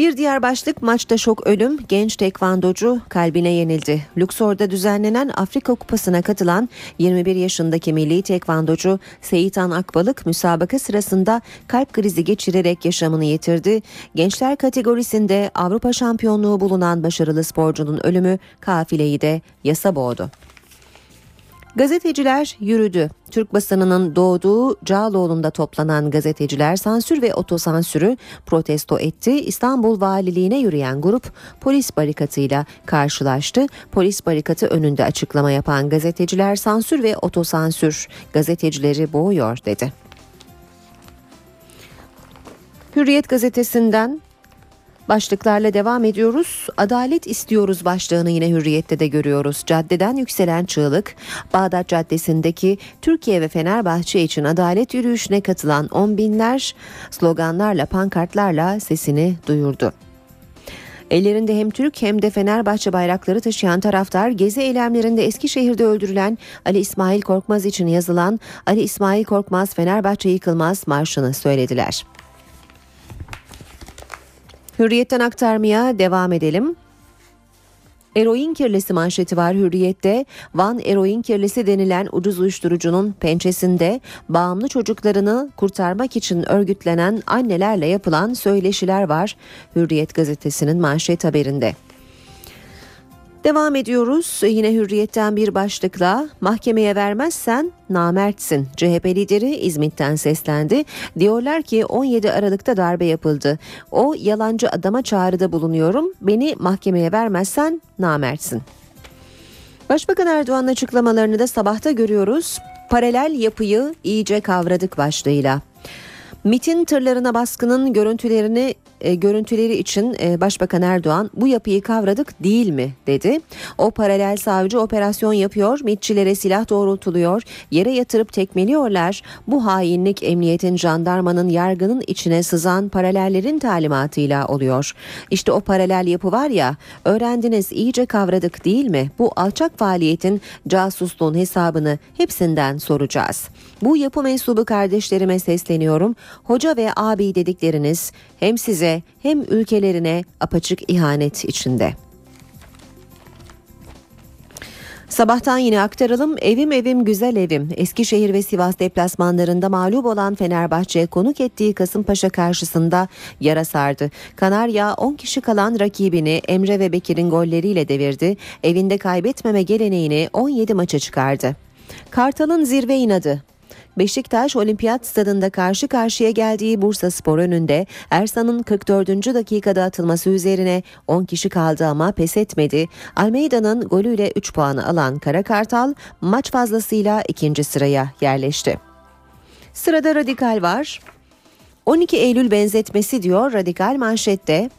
bir diğer başlık maçta şok ölüm genç tekvandocu kalbine yenildi. Luxor'da düzenlenen Afrika Kupası'na katılan 21 yaşındaki milli tekvandocu Seyitan Akbalık müsabaka sırasında kalp krizi geçirerek yaşamını yitirdi. Gençler kategorisinde Avrupa şampiyonluğu bulunan başarılı sporcunun ölümü kafileyi de yasa boğdu. Gazeteciler yürüdü. Türk basınının doğduğu Cağaloğlu'nda toplanan gazeteciler sansür ve otosansürü protesto etti. İstanbul Valiliğine yürüyen grup polis barikatıyla karşılaştı. Polis barikatı önünde açıklama yapan gazeteciler sansür ve otosansür gazetecileri boğuyor dedi. Hürriyet gazetesinden Başlıklarla devam ediyoruz. Adalet istiyoruz başlığını yine hürriyette de görüyoruz. Caddeden yükselen çığlık, Bağdat Caddesi'ndeki Türkiye ve Fenerbahçe için adalet yürüyüşüne katılan on binler sloganlarla, pankartlarla sesini duyurdu. Ellerinde hem Türk hem de Fenerbahçe bayrakları taşıyan taraftar gezi eylemlerinde Eskişehir'de öldürülen Ali İsmail Korkmaz için yazılan Ali İsmail Korkmaz Fenerbahçe yıkılmaz marşını söylediler. Hürriyetten aktarmaya devam edelim. Eroin kirlisi manşeti var Hürriyet'te. Van eroin kirlisi denilen ucuz uyuşturucunun pençesinde bağımlı çocuklarını kurtarmak için örgütlenen annelerle yapılan söyleşiler var. Hürriyet gazetesinin manşet haberinde. Devam ediyoruz yine hürriyetten bir başlıkla mahkemeye vermezsen namertsin. CHP lideri İzmit'ten seslendi. Diyorlar ki 17 Aralık'ta darbe yapıldı. O yalancı adama çağrıda bulunuyorum. Beni mahkemeye vermezsen namertsin. Başbakan Erdoğan'ın açıklamalarını da sabahta görüyoruz. Paralel yapıyı iyice kavradık başlığıyla. MIT'in tırlarına baskının görüntülerini e, görüntüleri için e, Başbakan Erdoğan bu yapıyı kavradık değil mi dedi. O paralel savcı operasyon yapıyor, MITçilere silah doğrultuluyor, yere yatırıp tekmeliyorlar. Bu hainlik emniyetin, jandarmanın, yargının içine sızan paralellerin talimatıyla oluyor. İşte o paralel yapı var ya, öğrendiniz iyice kavradık değil mi? Bu alçak faaliyetin casusluğun hesabını hepsinden soracağız. Bu yapı mensubu kardeşlerime sesleniyorum. Hoca ve abi dedikleriniz hem size hem ülkelerine apaçık ihanet içinde. Sabahtan yine aktaralım. Evim evim güzel evim. Eskişehir ve Sivas deplasmanlarında mağlup olan Fenerbahçe konuk ettiği Kasımpaşa karşısında yara sardı. Kanarya 10 kişi kalan rakibini Emre ve Bekir'in golleriyle devirdi. Evinde kaybetmeme geleneğini 17 maça çıkardı. Kartal'ın zirve inadı Beşiktaş Olimpiyat Stadında karşı karşıya geldiği Bursa Spor önünde Ersan'ın 44. dakikada atılması üzerine 10 kişi kaldı ama pes etmedi. Almeida'nın golüyle 3 puanı alan Kara Kartal maç fazlasıyla ikinci sıraya yerleşti. Sırada Radikal var. 12 Eylül benzetmesi diyor Radikal manşette.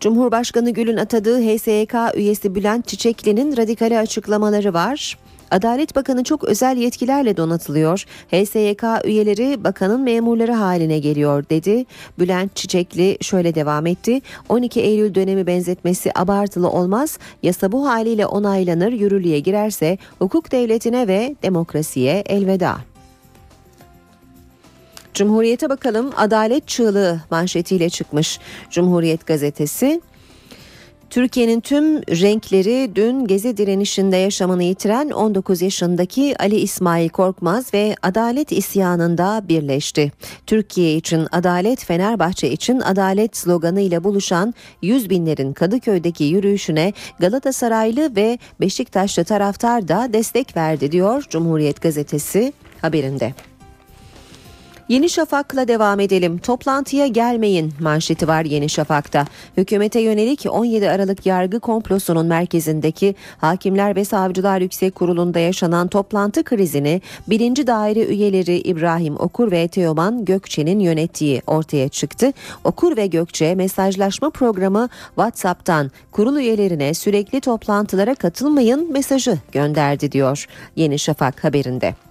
Cumhurbaşkanı Gül'ün atadığı HSYK üyesi Bülent Çiçekli'nin radikale açıklamaları var. Adalet Bakanı çok özel yetkilerle donatılıyor. HSYK üyeleri bakanın memurları haline geliyor dedi. Bülent Çiçekli şöyle devam etti. 12 Eylül dönemi benzetmesi abartılı olmaz. Yasa bu haliyle onaylanır, yürürlüğe girerse hukuk devletine ve demokrasiye elveda. Cumhuriyete bakalım adalet çığlığı manşetiyle çıkmış Cumhuriyet gazetesi. Türkiye'nin tüm renkleri dün gezi direnişinde yaşamını yitiren 19 yaşındaki Ali İsmail Korkmaz ve adalet isyanında birleşti. Türkiye için adalet, Fenerbahçe için adalet sloganıyla buluşan 100 binlerin Kadıköy'deki yürüyüşüne Galatasaraylı ve Beşiktaşlı taraftar da destek verdi diyor Cumhuriyet gazetesi haberinde. Yeni Şafak'la devam edelim. Toplantıya gelmeyin manşeti var Yeni Şafak'ta. Hükümete yönelik 17 Aralık yargı komplosunun merkezindeki Hakimler ve Savcılar Yüksek Kurulu'nda yaşanan toplantı krizini birinci daire üyeleri İbrahim Okur ve Teoman Gökçe'nin yönettiği ortaya çıktı. Okur ve Gökçe mesajlaşma programı WhatsApp'tan kurul üyelerine sürekli toplantılara katılmayın mesajı gönderdi diyor Yeni Şafak haberinde.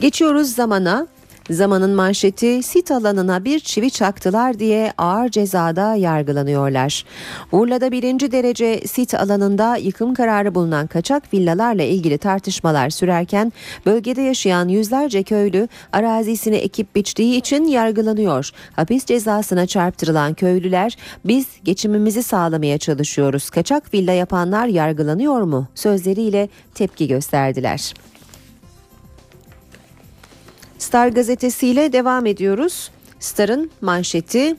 Geçiyoruz zamana. Zamanın manşeti sit alanına bir çivi çaktılar diye ağır cezada yargılanıyorlar. Urla'da birinci derece sit alanında yıkım kararı bulunan kaçak villalarla ilgili tartışmalar sürerken bölgede yaşayan yüzlerce köylü arazisini ekip biçtiği için yargılanıyor. Hapis cezasına çarptırılan köylüler biz geçimimizi sağlamaya çalışıyoruz. Kaçak villa yapanlar yargılanıyor mu? sözleriyle tepki gösterdiler. Star gazetesiyle devam ediyoruz. Star'ın manşeti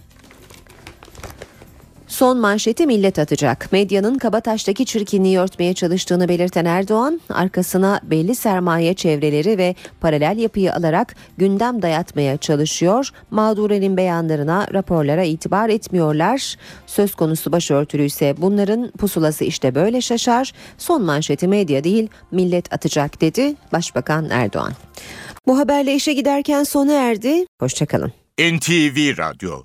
Son manşeti millet atacak. Medyanın Kabataş'taki çirkinliği örtmeye çalıştığını belirten Erdoğan, arkasına belli sermaye çevreleri ve paralel yapıyı alarak gündem dayatmaya çalışıyor. Mağdurenin beyanlarına, raporlara itibar etmiyorlar. Söz konusu başörtülü ise bunların pusulası işte böyle şaşar. Son manşeti medya değil, millet atacak dedi Başbakan Erdoğan. Bu haberle işe giderken sona erdi. Hoşçakalın. NTV Radyo